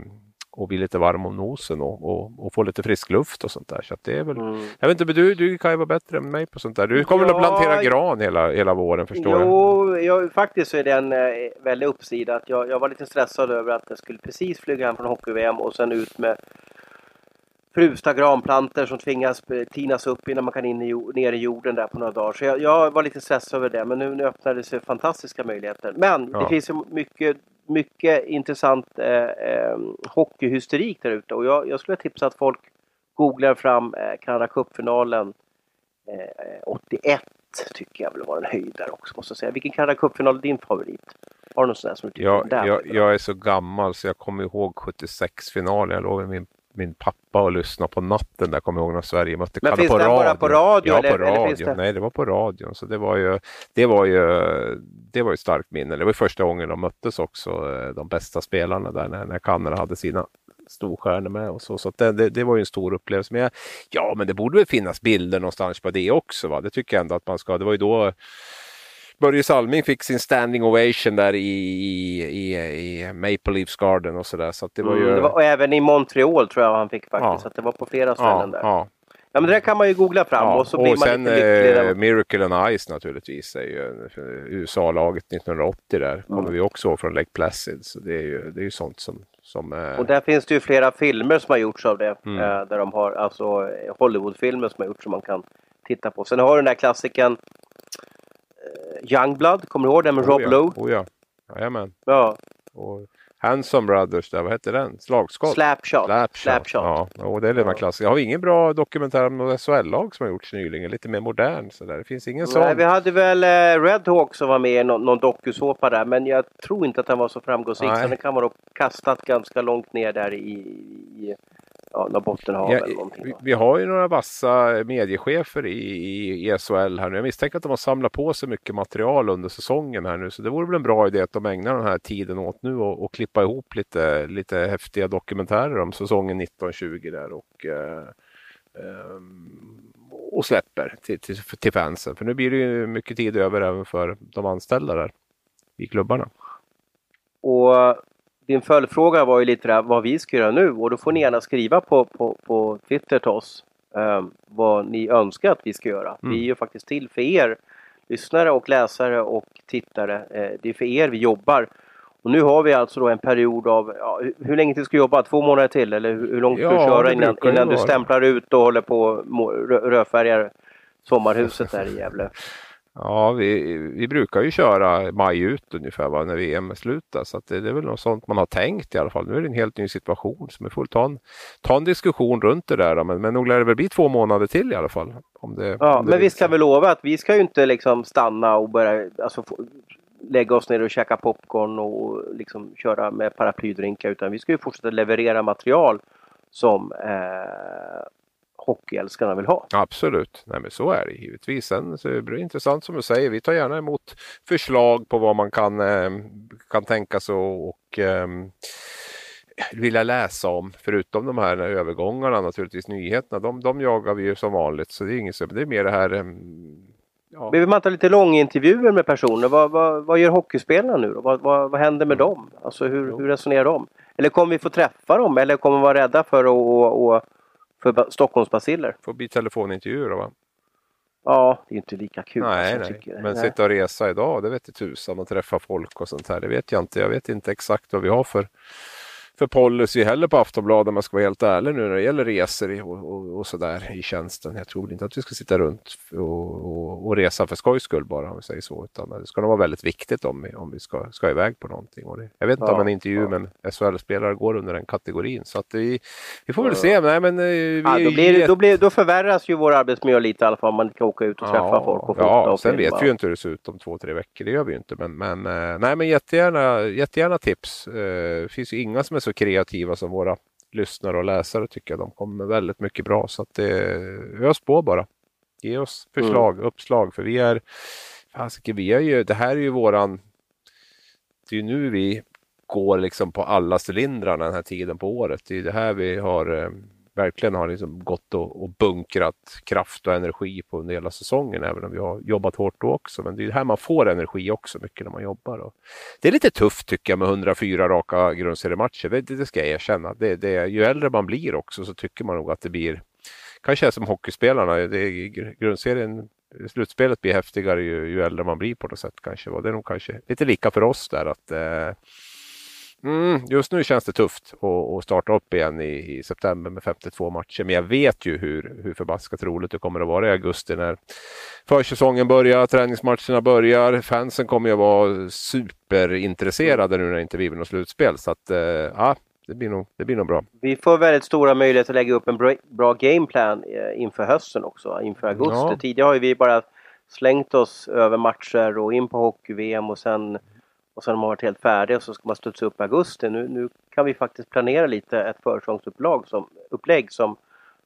och bli lite varm om nosen och, och, och, få lite frisk luft och sånt där. Så det är väl, mm. Jag vet inte, du, du kan ju vara bättre än mig på sånt där. Du kommer ja, att plantera gran hela, hela våren förstår jo, jag. Jo, faktiskt så är det en eh, väldig uppsida. Att jag, jag var lite stressad över att jag skulle precis flyga hem från hockey-VM och sen ut med frusta granplantor som tvingas tinas upp innan man kan in i, ner i jorden där på några dagar. Så jag, jag var lite stressad över det men nu, nu öppnar det sig fantastiska möjligheter. Men ja. det finns ju mycket mycket intressant eh, eh, hockeyhysterik där ute och jag, jag skulle tipsa att folk googlar fram eh, Canada Cup-finalen eh, 81 tycker jag väl var en höjdare också måste jag säga. Vilken Canada Cup-final är din favorit? Har du någon sån där som du tycker jag, där jag, jag är så gammal så jag kommer ihåg 76-finalen. Jag låg med min min pappa och lyssna på natten där, kommer jag ihåg när Sverige mötte Men finns på den bara på radio? Ja, eller, på radio. Det... Nej, det var på radion. Så det var ju, det var ju, det var ett starkt minne. Det var första gången de möttes också, eh, de bästa spelarna där, när, när Kanada hade sina storstjärnor med och så. Så det, det, det, var ju en stor upplevelse. Men jag, ja, men det borde väl finnas bilder någonstans på det också. Va? Det tycker jag ändå att man ska. Det var ju då Börje Salming fick sin standing ovation där i, i, i Maple Leafs Garden och sådär. Så det var ju... Mm, det var, och även i Montreal tror jag han fick faktiskt. Ja. Så det var på flera ställen ja, där. Ja. Ja, men det där kan man ju googla fram Ja, och så blir och man sen lite lycklig. när eh, Miracle on Ice naturligtvis är ju USA-laget 1980 där. Kommer vi också ihåg från Lake Placid. Så det är ju, det är ju sånt som... som eh, Och där finns det ju flera filmer som har gjorts av det. Mm. Eh, där de har alltså Hollywoodfilmer som har gjorts som man kan titta på. Sen har du den där klassikern Youngblood, kommer du ihåg den med Rob oh ja, Lowe? Oh ja, jajamän. Ja, Och Handsome Brothers där, vad hette den? Slagskott? Slapshot. Slapshot. Slapshot. Ja, och det är Ja. klassiska. Har vi ingen bra dokumentär om något SHL-lag som har gjorts nyligen? Lite mer modern sådär. Det finns ingen sån. Nej, vi hade väl eh, Red Hawk som var med i någon, någon dokusåpa där men jag tror inte att den var så framgångsrik. Nej. Så den kan vara kastat ganska långt ner där i, i ja, någon Bottenhav Ja, eller någonting. vi, har ju några vassa mediechefer i, i, i SHL här nu. Jag misstänker att de har samlat på sig mycket material under säsongen här nu. Så det vore väl en bra idé att de ägnar den här tiden åt nu och, och klippa ihop lite, lite häftiga dokumentärer om säsongen 1920 där och eh, ehm, och släpper till, till, till fansen. För nu blir det ju mycket tid över även för de anställda där i klubbarna. Och din följdfråga var ju lite där vad vi ska göra nu och då får ni gärna skriva på, på, på Twitter till oss eh, vad ni önskar att vi ska göra. Mm. Vi är ju faktiskt till för er lyssnare och läsare och tittare. Eh, det är för er vi jobbar. Och nu har vi alltså då en period av, ja, hur, länge till ska du jobba? Två månader till? Eller hur, hur långt ska Ja, du köra det innan, innan du stämplar ut och håller på och rödfärgar sommarhuset där i Gävle? Ja, vi, vi brukar ju köra maj ut ungefär va, när VM är slut. Så att det, det är väl något sånt man har tänkt i alla fall. Nu är det en helt ny situation så vi får ta en, ta en diskussion runt det där. då. Men, men nog lär det väl bli två månader till i alla fall. Om det, Ja, om det men vi ska sig. väl lova att vi ska ju inte liksom stanna och börja alltså, få, lägga oss ner och käka popcorn och liksom köra med paraplydrinkar utan vi ska ju fortsätta leverera material som eh, hockeyälskarna vill ha. Absolut, Nej, men så är det givetvis. Sen så är det intressant som du säger. Vi tar gärna emot förslag på vad man kan, eh, kan tänka sig och, ehm, vilja läsa om. Förutom de här övergångarna naturligtvis, nyheterna. De, de jagar vi ju som vanligt. Så det är inget så. Det är mer det här ehm, ja. Behöver man ta lite långintervjuer med personer? Vad, vad, vad gör hockeyspelarna nu då? Vad, vad, vad händer med dem? Alltså hur, hur resonerar de? Eller kommer vi få träffa dem? Eller kommer vi vara rädda för, att, och, och, för ba- Stockholmsbaciller? får bli telefonintervjuer. Va? Ja, det är inte lika kul. nej, alltså, nej. tycker men Nej. sitta och resa idag, det vet jag tusan och träffa folk och sånt här. Det vet jag inte. Jag vet inte exakt vad vi har för för policy heller på Aftonbladet om jag ska vara helt ärlig nu när det gäller resor och, och, och sådär i tjänsten. Jag tror inte att vi ska sitta runt och, och, resa för skojs skull bara om vi säger så. Utan det ska nog vara väldigt viktigt om vi, om vi ska, ska iväg på någonting. Det, jag vet inte Ja, om en intervju ja. med en SHL-spelare går under den kategorin. Så att vi, vi får väl se. Nej, men, eh, vi Ja, då, blir, det- då, blir, då förvärras ju vår arbetsmiljö lite i alla fall om man inte kan åka ut och träffa folk och fota Ja, och sen filma. vet vi ju inte hur det ser ut om två, tre veckor. Det gör vi ju inte. Men, men, eh, nej, men jättegärna, jättegärna tips. Eh, Det finns ju inga som är så kreativa som våra lyssnare och läsare tycker jag. De kommer med väldigt mycket bra. Så att det ös på bara. Ge oss förslag, Mm. uppslag. För vi är, fasiken, vi är ju, det här är ju våran, det är ju nu vi går liksom på alla cylindrarna den här tiden på året. Det är det här vi har eh, verkligen har liksom gått och, och bunkrat kraft och energi på under hela säsongen, även om vi har jobbat hårt då också. Men det är här man får energi också mycket när man jobbar. Och det är lite tufft tycker jag med 104 raka grundseriematcher, det, det ska jag erkänna. Det, det, ju äldre man blir också så tycker man nog att det blir, kanske är som hockeyspelarna, det är, grundserien Slutspelet blir häftigare ju, ju äldre man blir på något sätt kanske. Och det är nog kanske lite lika för oss där att eh, Mm, just nu känns det tufft att, starta upp igen i, i september med 52 matcher. Men jag vet ju hur, hur förbaskat roligt det kommer att vara i augusti när försäsongen börjar, träningsmatcherna börjar. Fansen kommer ju att vara superintresserade nu när det inte blir något slutspel. Så att, eh, ja, det blir, nog, det blir nog bra. Vi får väldigt stora möjligheter att lägga upp en bra, bra gameplan eh, inför hösten också, inför augusti. Ja. Tidigare har ju vi bara slängt oss över matcher och in på hockey-VM och sen och sen har man varit helt färdig och så ska man studsa upp i augusti. Nu, nu kan vi faktiskt planera lite ett försäsongsupplägg som, upplägg som,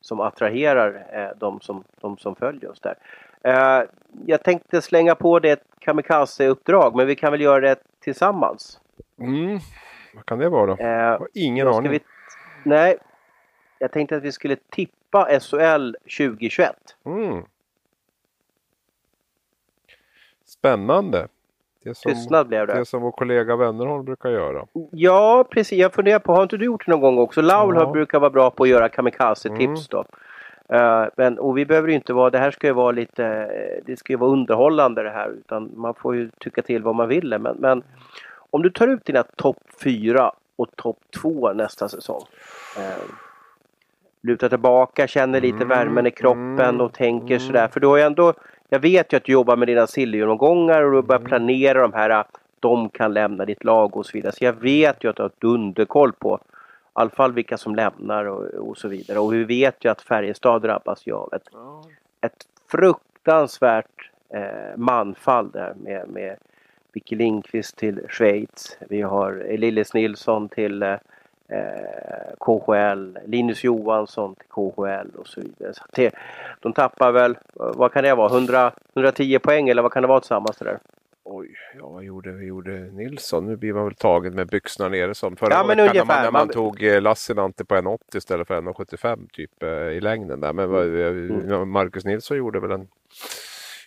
som attraherar eh, de, som, de som följer oss där. Eh, jag tänkte slänga på det ett kamikaze-uppdrag men vi kan väl göra det tillsammans. Mm. Vad kan det vara då? Eh, Jag har ingen aning. vi, nej, jag tänkte att vi skulle tippa SHL 2021. Mm. Spännande. Det som, Tystnad blev det. det som vår kollega Wennerholm brukar göra. Ja, precis. Jag funderar på, har inte du gjort det någon gång också? Laul Ja. har brukar vara bra på att göra kamikaze-tips då. Uh, men, och vi behöver ju inte vara, det här ska ju vara lite, det ska ju vara underhållande det här utan man får ju tycka till vad man vill. Men, men om du tar ut dina topp 4 och topp 2 nästa säsong. Uh, lutar tillbaka, känner lite mm, värmen i kroppen mm, och tänker mm. sådär. För då är ändå, jag vet ju att du jobbar med dina silveromgångar och du börjar mm. planera de här, de kan lämna ditt lag och så vidare. Så jag vet ju att du har dunderkoll på i alla fall vilka som lämnar och, och, så vidare. Och vi vet ju att Färjestad drabbas ju av ett, ja. ett fruktansvärt eh, manfall där med, med Vicky Lindqvist till Schweiz. Vi har Lillis Nilsson till eh, KHL, Linus Johansson till KHL och så vidare. Så det, de tappar väl, vad kan det vara, 100, 110 poäng eller vad kan det vara tillsammans där? Oj, ja, vad gjorde, gjorde Nilsson? Nu blir man väl tagen med byxorna nere som förra ja, men veckan när man, när man tog eh, Lassinantti på 1,80 istället för 1,75 typ eh, i längden där. Men mm. mm. Marcus Nilsson gjorde väl en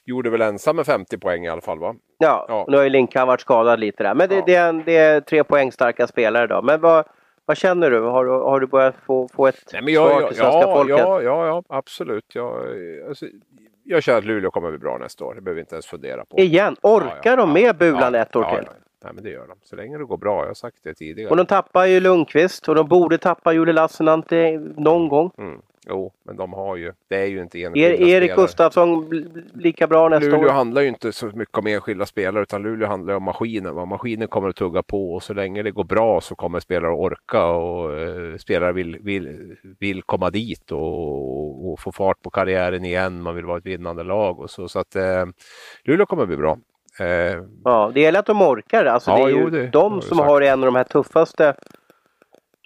Gjorde väl ensam med 50 poäng i alla fall va? Ja, ja. nu har ju Linkan varit skadad lite där. Men det, ja. det, är, en, det är tre poäng starka spelare då. Men vad, vad känner du? Har, har du börjat få, få ett Nej, men jag, svar till svenska ja, folket? Ja, ja, ja absolut. Jag, alltså, jag känner att Luleå kommer bli bra nästa år. Det behöver vi inte ens fundera på. Igen? Orkar ja, de med Bulan ett år till? Nej, men det gör de. Så länge det går bra. Jag har sagt det tidigare. Och de tappar ju Lundqvist och de borde tappa Julie Lassinantti någon gång. Mm. Jo, men de har ju, det är ju inte enskilda er, Erik spelare. Gustafsson lika bra nästa Luleå år? Luleå handlar ju inte så mycket om enskilda spelare utan Luleå handlar om maskinen. Va? Maskinen kommer att tugga på och så länge det går bra så kommer spelare att orka och uh, spelare vill, vill, vill komma dit och, och, få fart på karriären igen. Man vill vara ett vinnande lag och så. Så att uh, Luleå kommer att bli bra. Uh, ja, det gäller att de orkar. Alltså, ja, det är ju jo, det, de som har en av de här tuffaste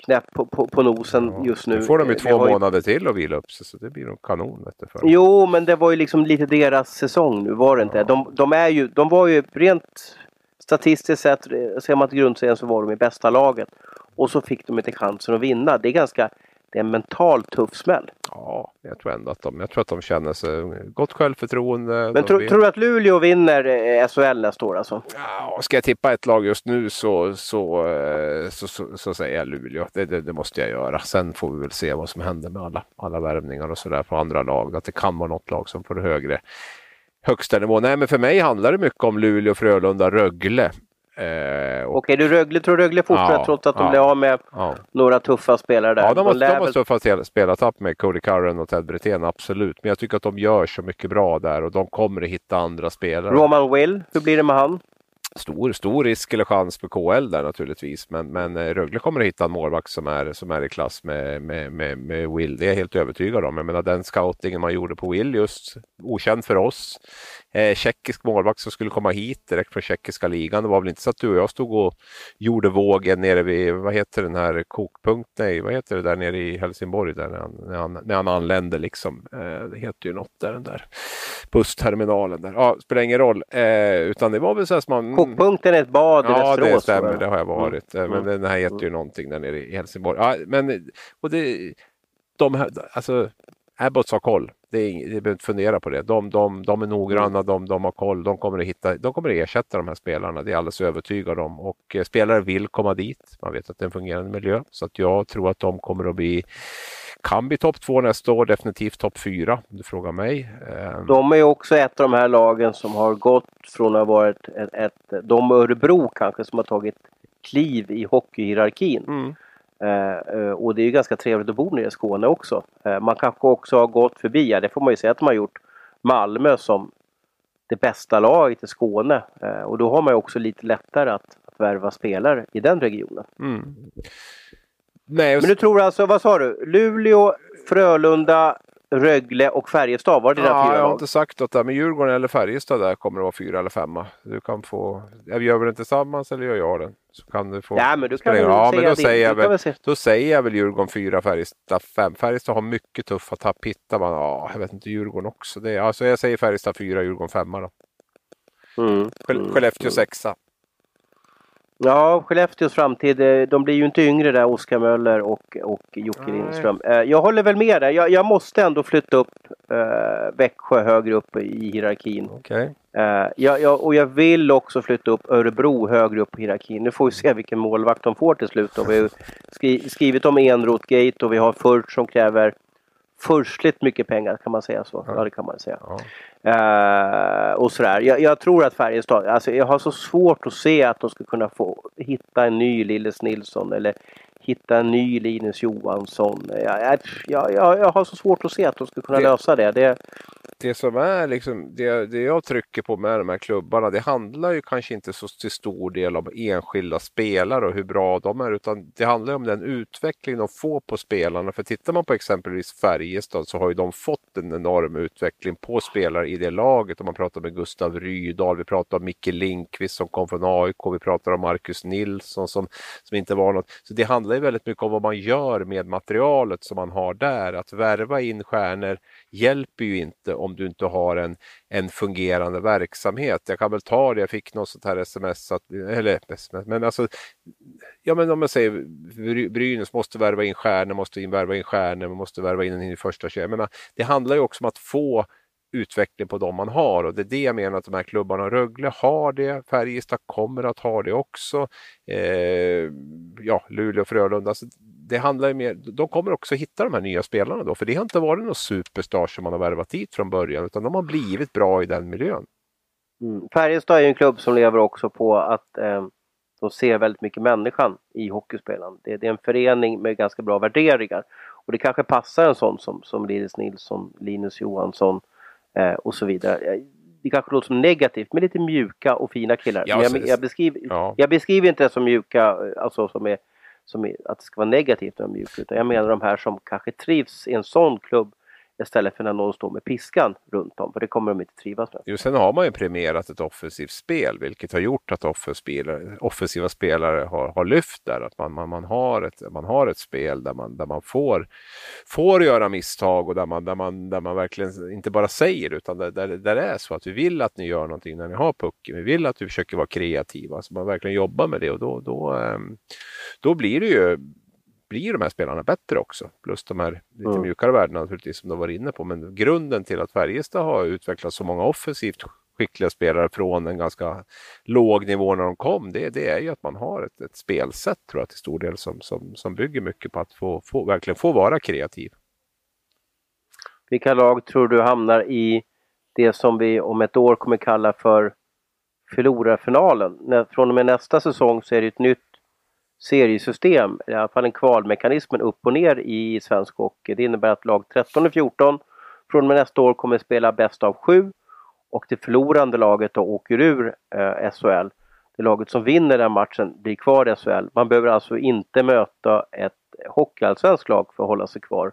knäpp på, på, på nosen ja, just nu. Nu får de ju två månader ju... till att vila upp sig så det blir nog kanon. Vet du, för. Jo, men det var ju liksom lite deras säsong nu var det inte. De, de, är ju, de var ju rent statistiskt sett, ser man till grundserien så var de i bästa laget. Och så fick de inte chansen att vinna. Det är ganska det är en mentalt tuff smäll. Ja, jag tror ändå att de, jag tror att de känner sig gott självförtroende. Men tro, tror du att Luleå vinner eh, SHL nästa år alltså? Ja, ska jag tippa ett lag just nu så, så, eh, så, så, så säger jag Luleå. Det, det, det, måste jag göra. Sen får vi väl se vad som händer med alla, alla värvningar och sådär på andra lag. Att det kan vara något lag som får högre högsta nivå. Nej, men för mig handlar det mycket om Luleå, Frölunda, Rögle. Eh, och... Okej, du Rögle, tror Rögle fortsätter ja, trots att de ja, blev av med ja. några tuffa spelare där? Ja, de har, de har tuffa spelartapp med Cody Curran och Ted Brithén, absolut. Men jag tycker att de gör så mycket bra där och de kommer att hitta andra spelare. Roman Will, hur blir det med han? stor, stor risk eller chans för KL där naturligtvis. Men, men eh, Rögle kommer att hitta en målvakt som är, som är i klass med, med, med, med Will. Det är jag helt övertygad om. Jag menar den scoutingen man gjorde på Will just, okänd för oss. Eh, tjeckisk målvakt som skulle komma hit direkt från tjeckiska ligan. Det var väl inte så att du och jag stod och gjorde vågen nere vid, vad heter den här kokpunkt, nej vad heter det där nere i Helsingborg där när han, när han, när han anlände liksom. Eh, det heter ju något där, den där bussterminalen där. Ja, spelar ingen roll. Eh, utan det var väl så som man Kokpunkten är ett bad i ja, det stämmer. Det har jag varit. Mm. Men den här heter ju någonting där nere i Helsingborg. Ja, men, och det, de här, alltså, Abbots har koll. Det är, det behöver inte fundera på det. De, de, de är noggranna, de, de har koll. De kommer, att hitta, de kommer att ersätta de här spelarna. Det är alldeles övertygad om. Och eh, spelare vill komma dit. Man vet att det är en fungerande miljö. Så att jag tror att de kommer att bli kan bli topp två nästa år, definitivt topp fyra om du frågar mig. Ehm. De är också ett av de här lagen som har gått från att ha varit ett, ett de Örebro kanske som har tagit kliv i hockeyhierarkin. Mm. Uh, och det är ju ganska trevligt att bo nere i Skåne också. Uh, man kanske också har gått förbi, ja, det får man ju säga att de har gjort, Malmö som det bästa laget i Skåne. Uh, och då har man ju också lite lättare att, att värva spelare i den regionen. Mm. Nej, Men du tror alltså, vad sa du? Luleå, Frölunda, Rögle och Färjestad, var det ja, fyra Jag har inte sagt något där, men Djurgården eller Färjestad där kommer att vara fyra eller femma. Du kan få, gör vi den tillsammans eller gör jag den? Så kan du få ja, men du kan väl ja, men då, säger jag väl, då säger jag väl Djurgården fyra, Färjestad fem. Färjestad har mycket tuffa tapp. Hittar man, ja, jag vet inte, Djurgården också. Det, alltså jag säger Färjestad fyra, Djurgården femma då. Mm. Skellefteå mm. sexa. Ja, Skellefteås framtid, eh, de blir ju inte yngre där, Oskar Möller och, och Jocke Lindström. Eh, jag håller väl med dig. Jag, jag, måste ändå flytta upp uh, Växjö högre upp i hierarkin. Okay. Uh, jag, jag, och jag vill också flytta upp Örebro högre upp i hierarkin. Nu får vi se vilken målvakt de får till slut. Då. Vi har skri, skrivit om Enrotgate och vi har Furt som kräver förstligt mycket pengar, kan man säga så? Ja. Ja, det kan man säga. Ja. Eh, och sådär. Jag, jag tror att Färjestad, alltså jag har så svårt att se att de ska kunna få hitta en ny Lilles Nilsson eller hitta en ny Linus Johansson. Jag, jag, jag, jag har så svårt att se att de ska kunna Det- lösa det. det det som är liksom, det, det jag trycker på med de här klubbarna, det handlar ju kanske inte så till stor del om enskilda spelare och hur bra de är, utan det handlar om den utveckling de får på spelarna. För tittar man på exempelvis Färjestad så har ju de fått en enorm utveckling på spelare i det laget. Om man pratar med Gustav Rydahl, vi pratar om Micke Lindqvist som kom från AIK, vi pratar om Marcus Nilsson som, som inte var något. Så det handlar ju väldigt mycket om vad man gör med materialet som man har där. Att värva in stjärnor hjälper ju inte om du inte har en, en fungerande verksamhet. Jag kan väl ta det, jag fick något sånt här sms, att, eller sms, men alltså Ja men om man säger Brynäs måste värva in stjärnor, måste in, värva in stjärnor, man måste värva in en i första kedjan. Det handlar ju också om att få utveckling på de man har och det är det jag menar att de här klubbarna, Rögle har det, Färjestad kommer att ha det också. Eh, ja, Luleå, Frölunda. Så det handlar ju mer, de kommer också hitta de här nya spelarna då, för det har inte varit någon superstars som man har värvat hit från början, utan de har blivit bra i den miljön. Mm. Färjestad är ju en klubb som lever också på att eh, de ser väldigt mycket människan i hockeyspelaren. Det, det är en förening med ganska bra värderingar. Och det kanske passar en sån som, som Linus Nilsson, Linus Johansson eh, och så vidare. Eh, Det kanske låter som negativt, men lite mjuka och fina killar. Ja, jag, jag, beskriver, Ja. jag beskriver inte det som mjuka, eh, alltså som är, som är, att det ska vara negativt är mjuka. Utan jag menar de här som kanske trivs i en sån klubb istället för när någon står med piskan runt om. För det kommer de inte trivas med. Jo, sen har man ju premierat ett offensivt spel, vilket har gjort att offensiva spelare, offensiva spelare har, har lyft där. Att man, man, man, har ett, man har ett spel där man, där man får, får göra misstag och där man, där, man, där man verkligen inte bara säger utan där, där, där det är så att vi vill att ni gör någonting när ni har pucken. Vi vill att vi försöker vara kreativa, så man verkligen jobbar med det och då, då, ehm, då blir det ju blir de här spelarna bättre också. Plus de här lite Mm. mjukare värdena naturligtvis som du var inne på. Men grunden till att Färjestad har utvecklat så många offensivt skickliga spelare från en ganska låg nivå när de kom, det, det är ju att man har ett, ett spelsätt tror jag till stor del som, som, som bygger mycket på att få, få, verkligen få vara kreativ. Vilka lag tror du hamnar i det som vi om ett år kommer kalla för förlorarfinalen? Från och med nästa säsong så är det ett nytt seriesystem, i alla fall en kvalmekanismen upp och ner i svensk hockey. Det innebär att lag 13 och 14 från och med nästa år kommer spela bäst av sju och det förlorande laget då åker ur eh, SHL. Det laget som vinner den matchen blir kvar i SHL. Man behöver alltså inte möta ett hockeyallsvenskt lag för att hålla sig kvar.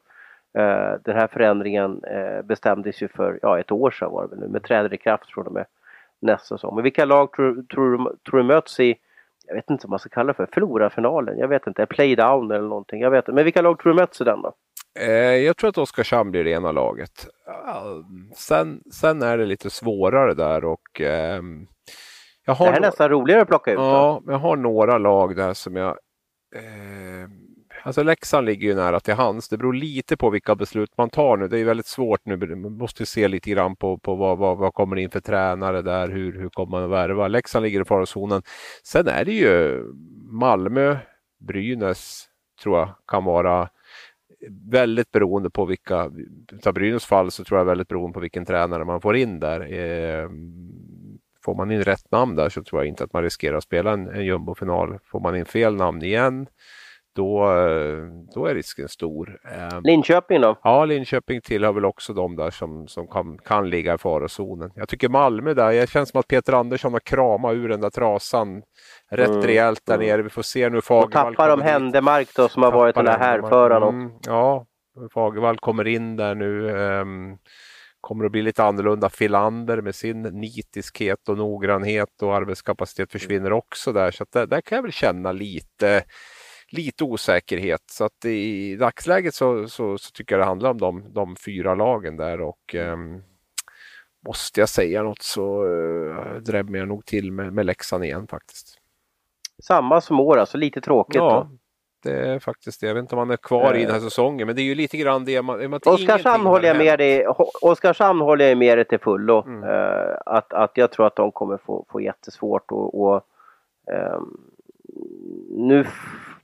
Eh, den här förändringen eh, bestämdes ju för ja, ett år sedan var det väl nu, men träder i kraft från och med nästa säsong. Men vilka lag tror, tror, tror du möts i, jag vet inte vad man ska kalla det för, förlorarfinalen? Jag vet inte, playdown eller någonting. Jag vet inte. Men vilka lag tror du möts i den då? Eh, jag tror att Oskarshamn blir det ena laget. Sen, sen är det lite svårare där och ehm, jag har Det här är nå- nästan roligare att plocka ut. då. Ja, men jag har några lag där som jag... Eh, alltså Leksand ligger ju nära till hands. Det beror lite på vilka beslut man tar nu. Det är väldigt svårt nu. Man måste se lite grann på, på vad, vad, vad kommer in för tränare där. Hur, hur kommer man att värva? Leksand ligger i farozonen. Sen är det ju Malmö, Brynäs tror jag kan vara väldigt beroende på vilka, utav Brynäs fall så tror jag väldigt beroende på vilken tränare man får in där. Eh, får man in rätt namn där så tror jag inte att man riskerar att spela en, en jumbofinal. Får man in fel namn igen då, eh, då är risken stor. Eh, Linköping då? Ja, Linköping tillhör väl också de där som, som kan, kan ligga i farozonen. Jag tycker Malmö där, det känns som att Peter Andersson har kramat ur den där trasan rätt Mm, rejält där mm. nere. Vi får se nu Och Fagervall tappar de. Händemark då som har varit den där härföraren. Mm, Ja, Fagervall kommer in där nu. ehm, kommer att bli lite annorlunda. Filander med sin nitiskhet och noggrannhet och arbetskapacitet försvinner också där. Så att där, där kan jag väl känna lite, lite osäkerhet. Så att i dagsläget så, så, så tycker jag det handlar om de, de fyra lagen där och ehm, måste jag säga något så uh, drämmer jag nog till med, med Leksand igen faktiskt. Samma som år alltså, lite tråkigt Ja, då. det är faktiskt det. Jag vet inte om man är kvar i den här säsongen, men det är ju lite grann det man... att Oskarshamn håller jag med dig Oskarshamn håller jag med dig till fullo. Mm. Eh, att, att jag tror att de kommer få, få jättesvårt och, och ehm, nu,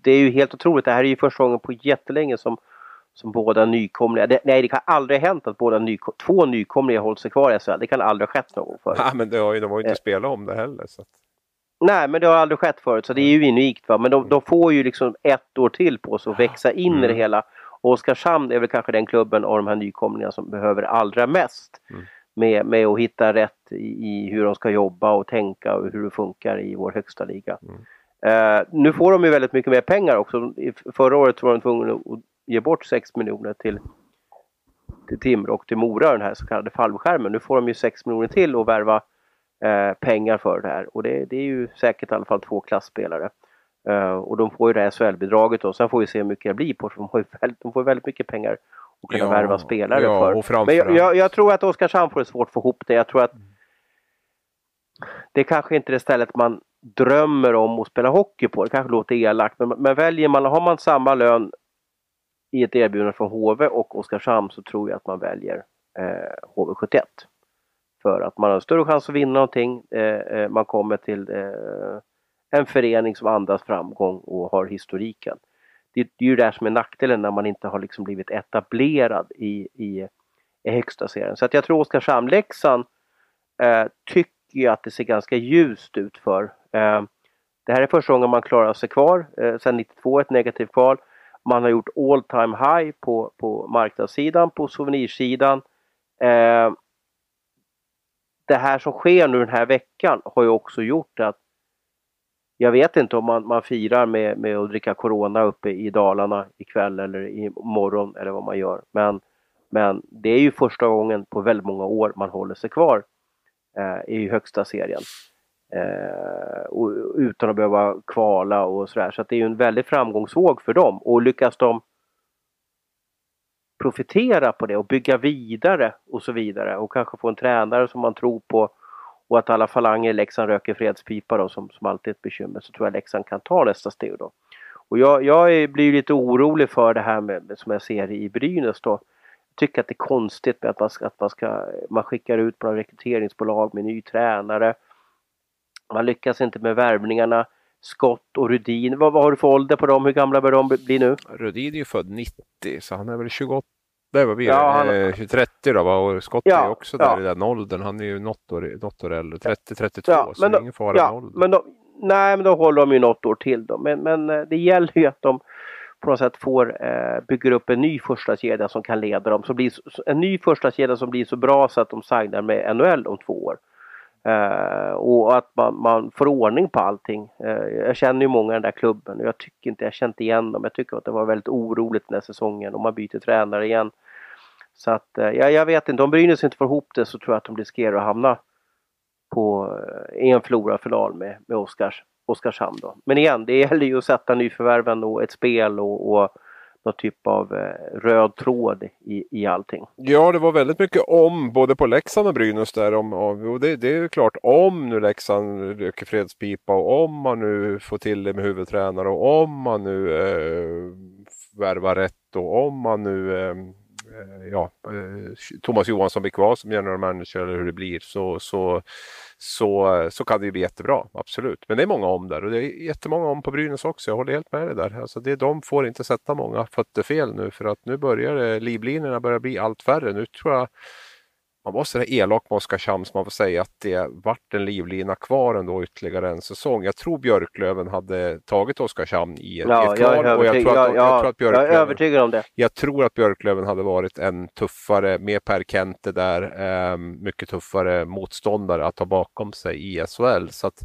det är ju helt otroligt. Det här är ju första gången på jättelänge som som båda nykomlingar. Det, nej, det kan aldrig ha hänt att båda ny, två nykomlingar håller sig kvar i SHL. Det kan aldrig ha skett någon gång förut. Nej, men det har ju, de har ju inte eh. spelat om det heller. Så. Nej, men det har aldrig skett förut, så det är ju unikt. Va? Men de, de får ju liksom ett år till på sig att växa in mm. i det mm. hela. Och Oskarshamn är väl kanske den klubben av de här nykomlingarna som behöver allra mest. Mm. Med, med att hitta rätt i, i, hur de ska jobba och tänka och hur det funkar i vår högsta liga. Mm. Uh, nu får de ju väldigt mycket mer pengar också. Förra året var de tvungna att ge bort 6 miljoner till, till Timrå och till Mora, den här så kallade fallskärmen. Nu får de ju 6 miljoner till att värva uh, pengar för det här och det, det, är ju säkert i alla fall två klassspelare. Uh, och de får ju det här SHL-bidraget och sen får vi se hur mycket det blir på de, får ju väldigt, de får väldigt mycket pengar att kunna ja, värva spelare ja, för. Men jag, jag, jag, tror att Oskarshamn får det svårt att få ihop det. Jag tror att det är kanske inte är det stället man drömmer om att spela hockey på. Det kanske låter elakt, men, men väljer man, har man samma lön i ett erbjudande från HV och Oskarshamn så tror jag att man väljer eh, HV71. För att man har större chans att vinna någonting. Eh, eh, man kommer till eh, en förening som andas framgång och har historiken. Det, det är ju det som är nackdelen när man inte har liksom blivit etablerad i, i, i högsta serien. Så att jag tror Oskarshamn-Leksand eh, tycker att det ser ganska ljust ut för. Eh, det här är första gången man klarar sig kvar eh, sedan 92, ett negativt kval. Man har gjort all time high på, på marknadssidan, på souvenirsidan. Eh, det här som sker nu den här veckan har ju också gjort att jag vet inte om man, man firar med, med att dricka Corona uppe i Dalarna ikväll eller i morgon eller vad man gör. Men, men det är ju första gången på väldigt många år man håller sig kvar eh, i högsta serien. Eh, och, utan att behöva kvala och sådär. Så att det är ju en väldig framgångsvåg för dem. Och lyckas de profitera på det och bygga vidare och så vidare och kanske få en tränare som man tror på och att alla falanger i Leksand röker fredspipa då som, som alltid är ett bekymmer så tror jag Leksand kan ta nästa steg då. Och jag, jag blir lite orolig för det här med, som jag ser i Brynäs då. Tycker att det är konstigt med att man, ska, att man, ska, man skickar ut på rekryteringsbolag med ny tränare man lyckas inte med värvningarna. Skott och Rudin, vad, vad har du för ålder på dem? Hur gamla bör de bli nu? Rudin är ju född 90 så han är väl 28 det var vi, ja, han... eh, 30 då va? och Scott ja, är också där ja. i den åldern. Han är ju något år, något år äldre, 30-32 ja, så det är ingen fara med åldern. Men då, nej, men då håller de ju något år till då. Men, men eh, det gäller ju att de på något sätt får, eh, bygger upp en ny första kedja som kan leda dem. Så blir, en ny första kedja som blir så bra så att de signar med NHL om två år. Eh, och att man, man får ordning på allting. Eh, jag känner ju många i den där klubben och jag tycker inte, jag känner igen dem. Jag tycker att det var väldigt oroligt den här säsongen och man byter tränare igen. Så att eh, ja, jag, vet inte, om Brynäs inte får ihop det så tror jag att de riskerar att hamna på eh, i en Flora-final med, med Oskars, Oskarshamn då. Men igen, det gäller ju att sätta nyförvärven och ett spel och, och någon typ av eh, röd tråd i, i allting. Ja, det var väldigt mycket om både på Leksand och Brynäs där. Om, och det, det är ju klart om nu Leksand röker fredspipa och om man nu får till det med huvudtränare och om man nu eh, värvar rätt och om man nu eh, eh ja, eh, Thomas Johansson blir kvar som general manager eller hur det blir så, så så, så kan det ju bli jättebra, absolut. Men det är många om där och det är jättemånga om på Brynäs också. Jag håller helt med dig där. Alltså det, de får inte sätta många fötter fel nu för att nu börjar det, livlinorna börjar bli allt färre. Nu tror jag man var så elak med Oskarshamn så man får säga att det vart en livlina kvar ändå ytterligare en säsong. Jag tror Björklöven hade tagit Oskarshamn i ett, ja, ett kval. Jag, jag, jag, jag, jag, jag är övertygad om det. Jag tror att Björklöven hade varit en tuffare, med Per Kente där, eh, mycket tuffare motståndare att ta bakom sig i SHL. Så att,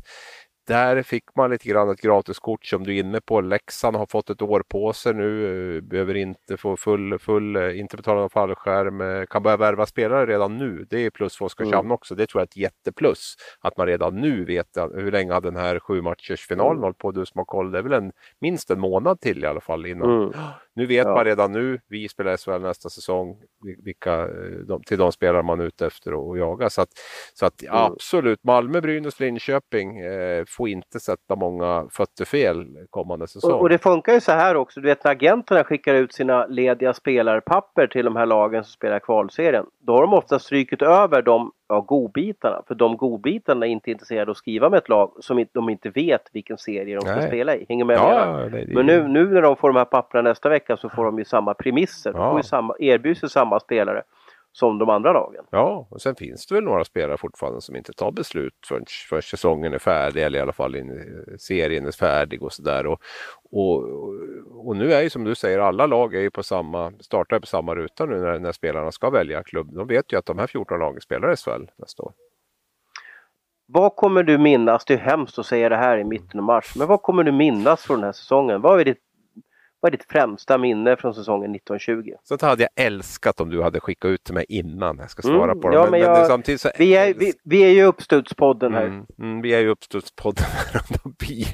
där fick man lite grann ett gratiskort som du är inne på. Leksand har fått ett år på sig nu, eh, behöver inte få full, full eh, inte betala någon fallskärm, eh, kan börja värva spelare redan nu. Det är plus för Oskarshamn mm. också. Det tror jag är ett jätteplus. Att man redan nu vet hur länge den här sju matchers finalen mm. hållit på. Du som har koll, det är väl en, minst en månad till i alla fall innan. Mm. Nu vet ja. man redan nu, vi spelar SHL nästa säsong, vilka, de, till de spelare man är ute efter och, och jaga. Så att, så att mm. absolut, Malmö, Brynäs, Linköping eh, får inte sätta många fötter fel kommande säsong. Och, och, det funkar ju så här också, du vet när agenterna skickar ut sina lediga spelarpapper till de här lagen som spelar kvalserien. Då har de ofta strykit över de ja, godbitarna, för de godbitarna är inte intresserade av att skriva med ett lag som de inte vet vilken serie de ska Nej. spela i. Hänger med? Ja, det, det, Men nu, nu när de får de här papperna nästa vecka så får de ju samma premisser, ja. de ju samma, erbjuds ju samma spelare som de andra lagen. Ja, och sen finns det väl några spelare fortfarande som inte tar beslut förrän, förrän säsongen är färdig eller i alla fall in, serien är färdig och sådär. Och, och, och nu är ju som du säger, alla lag är ju på samma, startar på samma ruta nu när, när spelarna ska välja klubb. De vet ju att de här 14 lagen spelar SHL nästa år. Vad kommer du minnas, det är hemskt att säga det här i mitten av mars, men vad kommer du minnas från den här säsongen? Vad är ditt vad är ditt främsta minne från säsongen 1920? Så hade jag älskat om du hade skickat ut till mig innan jag ska svara mm, på ja, Men, men, samtidigt så vi, är, vi, vi är ju uppstudspodden här. Mm, mm, vi är ju uppstudspodden här. då, blir,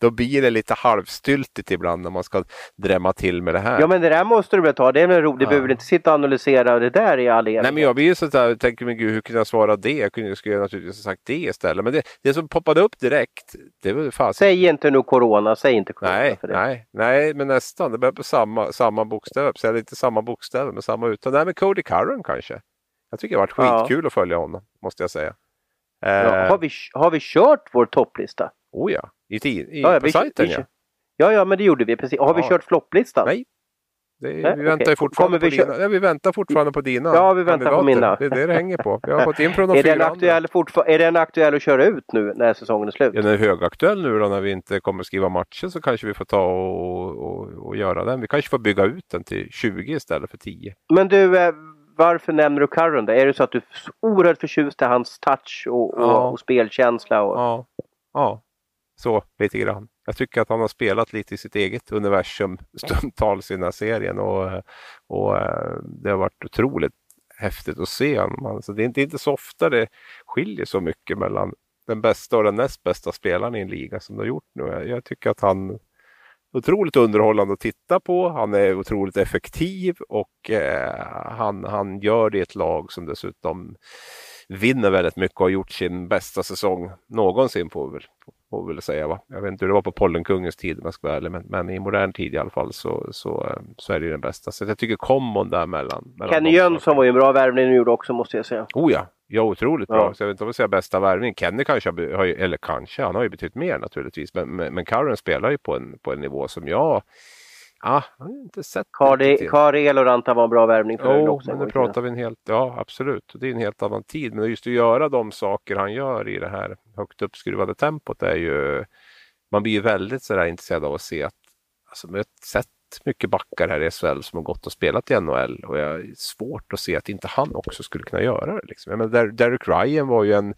då blir det lite halvstyltigt ibland när man ska drämma till med det här. Ja men det där måste du väl ta, det är väl roligt. Du ja. behöver inte sitta och analysera det där i all evighet. Nej men jag blir ju sådär, tänker men gud hur kunde jag svara det? Jag kunde, skulle naturligtvis ha sagt det istället. Men det, det som poppade upp direkt, det var fast. Säg inte nu Corona, säg inte Corona nej, för det. Nej, nej men nästan. Det börjar på samma, samma bokstäver. Eller inte samma bokstäver, men samma utan. Nej, men Cody Curran kanske. Jag tycker det har varit skitkul ja. att följa honom, måste jag säga. Ja, eh, har, vi, har vi kört vår topplista? Oh ja, i, i, ja, på vi, sajten vi, ja. Ja, ja, men det gjorde vi precis. Har vi kört flopplistan? Nej, det, vi, väntar okay. fortfarande vi, på dina, ja, vi väntar fortfarande på dina Ja, vi väntar kandidater. på mina. Det är det det hänger på. Vi har fått in från de är, den aktuell är den aktuell att köra ut nu när säsongen är slut? Ja, den är högaktuell nu då när vi inte kommer skriva matcher så kanske vi får ta och, och, och göra den. Vi kanske får bygga ut den till 20 istället för 10. Men du, eh, varför nämner du Curran Är det så att du är oerhört förtjust i hans touch och, ja. och spelkänsla? Och... Ja. ja, så lite grann jag tycker att han har spelat lite i sitt eget universum stundtals i den här serien och, och eh, det har varit otroligt häftigt att se honom. Alltså det, är inte, inte så ofta det skiljer så mycket mellan den bästa och den näst bästa spelaren i en liga som det har gjort nu. Jag tycker att han är otroligt underhållande att titta på. Han är otroligt effektiv och eh, han, han gör det i ett lag som dessutom vinner väldigt mycket och har gjort sin bästa säsong någonsin får vi väl, får vi väl säga. Va? Jag vet inte hur det var på Pollenkungens tid om jag ska vara ärlig, men, men, i modern tid i alla fall så, så, så är det den bästa. Så jag tycker kombon där mellan... mellan Kenny Jönsson var ju en bra värvning nu gjorde också måste jag säga. Oh ja, ja otroligt bra. Så jag vet inte om jag säga bästa värvning. Kenny kanske har, eller kanske, han har ju betytt mer naturligtvis. Men, men, men Karen spelar ju på en, på en nivå som jag Ja, jag har inte sett Kari, Kari Eloranta var en bra värvning för Jo, också. men nu pratar vi en helt, ja absolut, det är en helt annan tid. Men just att göra de saker han gör i det här högt uppskruvade tempot är ju, man blir ju väldigt sådär intresserad av att se att, alltså sätt mycket backar här i SHL som har gått och spelat i NHL och jag är svårt att se att inte han också skulle kunna göra det. Liksom. Jag menar, Derek Ryan var ju en,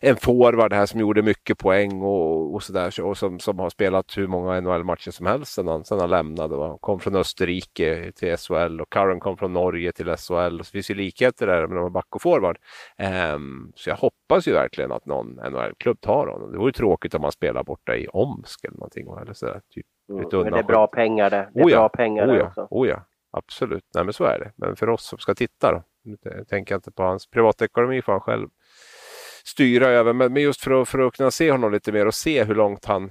en forward här som gjorde mycket poäng och, och sådär och som, som har spelat hur många NHL-matcher som helst sedan han, sedan han lämnade. Va? Kom från Österrike till SHL och Curran kom från Norge till SHL. Så det finns ju likheter där med de back och forward. Um, så jag hoppas ju verkligen att någon NHL-klubb tar honom. Det vore tråkigt om han spelar borta i Omsk eller någonting. Eller sådär, typ Mm, men det är bra pengar det. Det är oh ja, bra pengar oh ja, också. Oh ja, absolut. Nej men så är det. Men för oss som ska titta då. Nu tänker jag inte på hans privatekonomi får han själv styra över. Men just för att, för att kunna se honom lite mer och se hur långt han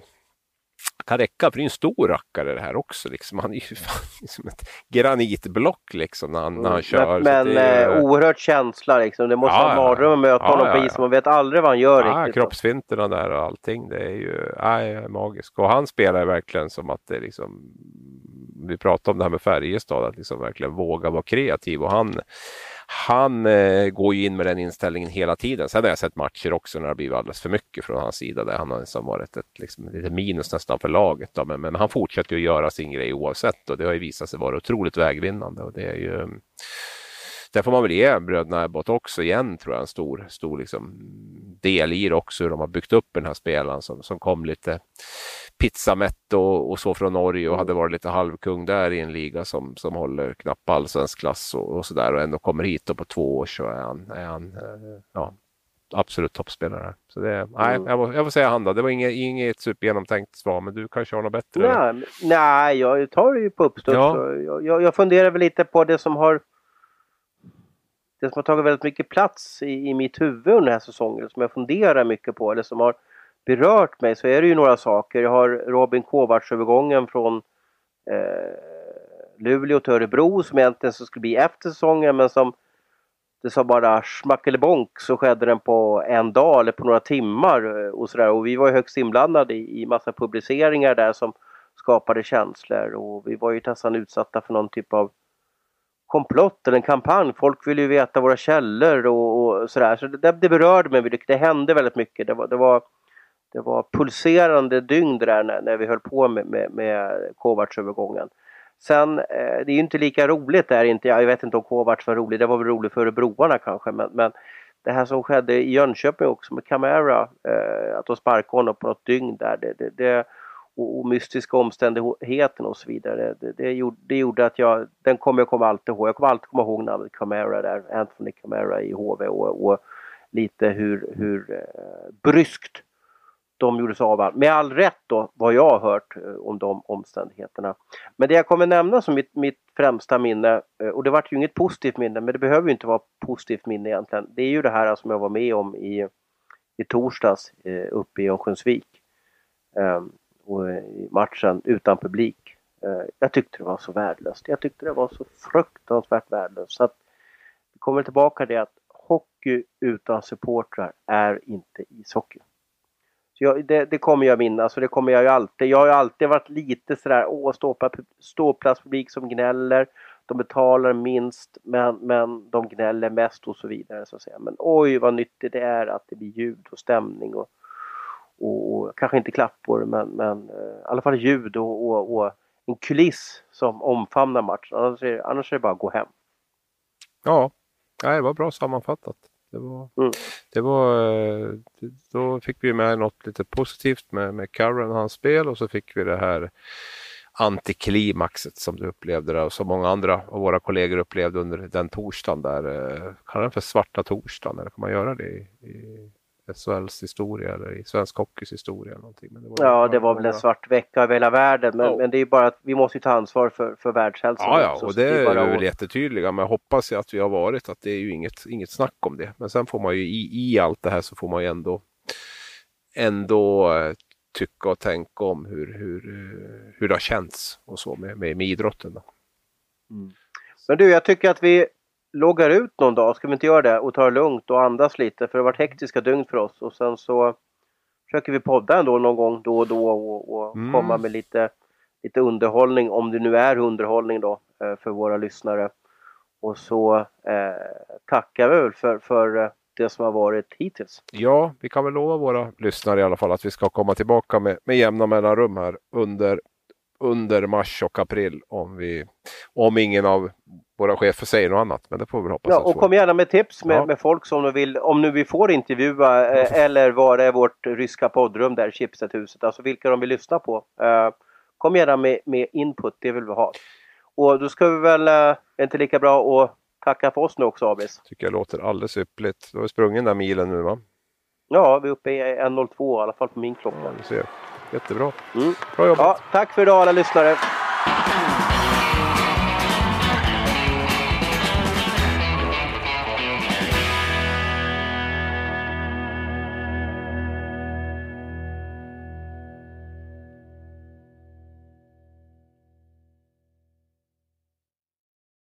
kan räcka, för det är en stor rackare det här också. Liksom. Han är ju fan som ett granitblock liksom, när, han, när han mm, kör. Men, men är... eh, oerhört känsla liksom. Det måste ja, vara en mardröm att möta ja, honom på is. Man vet aldrig vad han gör ja, riktigt. Kroppsfinterna där och allting. Det är ju nej, magiskt. Och han spelar verkligen som att det liksom vi pratade om det här med Färjestad, att liksom verkligen våga vara kreativ och han han eh, går ju in med den inställningen hela tiden. Sen har jag sett matcher också när det har blivit alldeles för mycket från hans sida där han har liksom varit ett liksom, lite minus nästan för laget. Då. Men, men han fortsätter ju göra sin grej oavsett och det har ju visat sig vara otroligt vägvinnande. Och det är ju, mm, där får man väl ge bröderna Abbott också igen tror jag en stor, stor liksom del i det också hur de har byggt upp den här spelaren som, som kom lite pizzamätt och, och så från Norge och hade varit lite halvkung där i en liga som, som håller knappt allsvensk klass och, och sådär och ändå kommer hit och på två år så är han, är han eh, ja, absolut toppspelare. Så det, mm. nej, jag, får, jag får säga han då. Det var inget, inget supergenomtänkt svar, men du kanske har något bättre? Nej, nej jag tar det ju på uppstuds. Ja. Jag, jag, jag funderar väl lite på det som har det som har tagit väldigt mycket plats i, i mitt huvud under den här säsongen, som jag funderar mycket på, eller som har berört mig så är det ju några saker. Jag har Robin Kovacs-övergången från eh, Luleå till Örebro som egentligen så skulle bli efter säsongen men som det sa bara schmackelebonk så skedde den på en dag eller på några timmar eh, och sådär. Och vi var ju högst inblandade i, i massa publiceringar där som skapade känslor och vi var ju nästan utsatta för någon typ av komplott eller en kampanj. Folk ville ju veta våra källor och, och sådär. Så det, det berörde mig mycket. Det hände väldigt mycket. Det var, det var, det var pulserande dygn det där när, när vi höll på med, med, med Kovacs-övergången. Sen, eh, det är ju inte lika roligt där inte. Jag vet inte om Kovacs var rolig. Det var väl roligt för broarna kanske. Men, men det här som skedde i Jönköping också med Camara, eh, att de sparkade honom på något dygn där. Det, det, det, och, och mystiska omständigheter och så vidare. Det, det, gjorde, det gjorde att jag, den kommer jag komma alltid ihåg. Jag kommer alltid komma ihåg namnet Camara där, Anthony Camara i HV och, och lite hur, hur eh, bryskt de gjorde sig av med all rätt då vad jag har hört eh, om de omständigheterna. Men det jag kommer nämna som mitt, mitt främsta minne eh, och det vart ju inget positivt minne men det behöver ju inte vara positivt minne egentligen. Det är ju det här som jag var med om i, i torsdags eh, uppe i Örnsköldsvik. Ehm, och i matchen utan publik. Jag tyckte det var så värdelöst. Jag tyckte det var så fruktansvärt värdelöst. Så att vi kommer tillbaka till det att hockey utan supportrar är inte ishockey jag, det, det, kommer jag minnas och det kommer jag ju alltid. Jag har ju alltid varit lite sådär, åh ståplatspublik som gnäller. De betalar minst men, men de gnäller mest och så vidare. Så att säga. Men oj vad nyttigt det är att det blir ljud och stämning och, och, och kanske inte klappor men, men eh, i alla fall ljud och, och, och, en kuliss som omfamnar matchen. Annars är, annars är det bara att gå hem. Ja, det var bra sammanfattat. Det var, mm. det var, eh, då fick vi med något lite positivt med, med Curran och hans spel och så fick vi det här antiklimaxet som du upplevde där och som många andra av våra kollegor upplevde under den torsdagen där. Eh, kallar den för svarta torsdagen eller kan man göra det i, i SHLs historia eller i svensk hockeys historia. Eller någonting. Men det var ja, det var väl en svart vecka över hela världen. Men, oh. men det är bara att vi måste ta ansvar för, för världshälsan. Ja, ja, och det är, bara... väl jättetydliga. Men jag hoppas ju att vi har varit att det är ju inget, inget snack om det. Men sen får man ju i, i allt det här så får man ju ändå, ändå eh, tycka och tänka om hur, hur, eh, hur det har känts och så med, med, med idrotten. Mm. Men du, jag tycker att vi loggar ut någon dag, ska vi inte göra det? Och ta det lugnt och andas lite för det har varit hektiska dygn för oss och sen så försöker vi podda ändå någon gång då och då och, och mm. komma med lite, lite underhållning om det nu är underhållning då eh, för våra lyssnare. Och så eh, tackar vi väl för, för det som har varit hittills. Ja, vi kan väl lova våra lyssnare i alla fall att vi ska komma tillbaka med, med jämna mellanrum här under under mars och april om, vi, om ingen av våra chefer säger något annat. Men det får vi hoppas. Ja, och kom gärna med tips med, ja. med folk som du vill, om nu vi får intervjua eh, eller var är vårt ryska poddrum där, Chipset-huset, alltså vilka de vill lyssna på. Eh, kom gärna med, med input, det vill vi ha. Och då ska vi väl, eh, inte lika bra att tacka för oss nu också Abis. Tycker jag låter alldeles ypperligt. Du har sprungit den där milen nu va? Ja, vi är uppe i 1.02 i alla fall på min klocka. Ja, du ser. Jättebra. Mm. Bra jobbat. Ja, tack för idag alla lyssnare.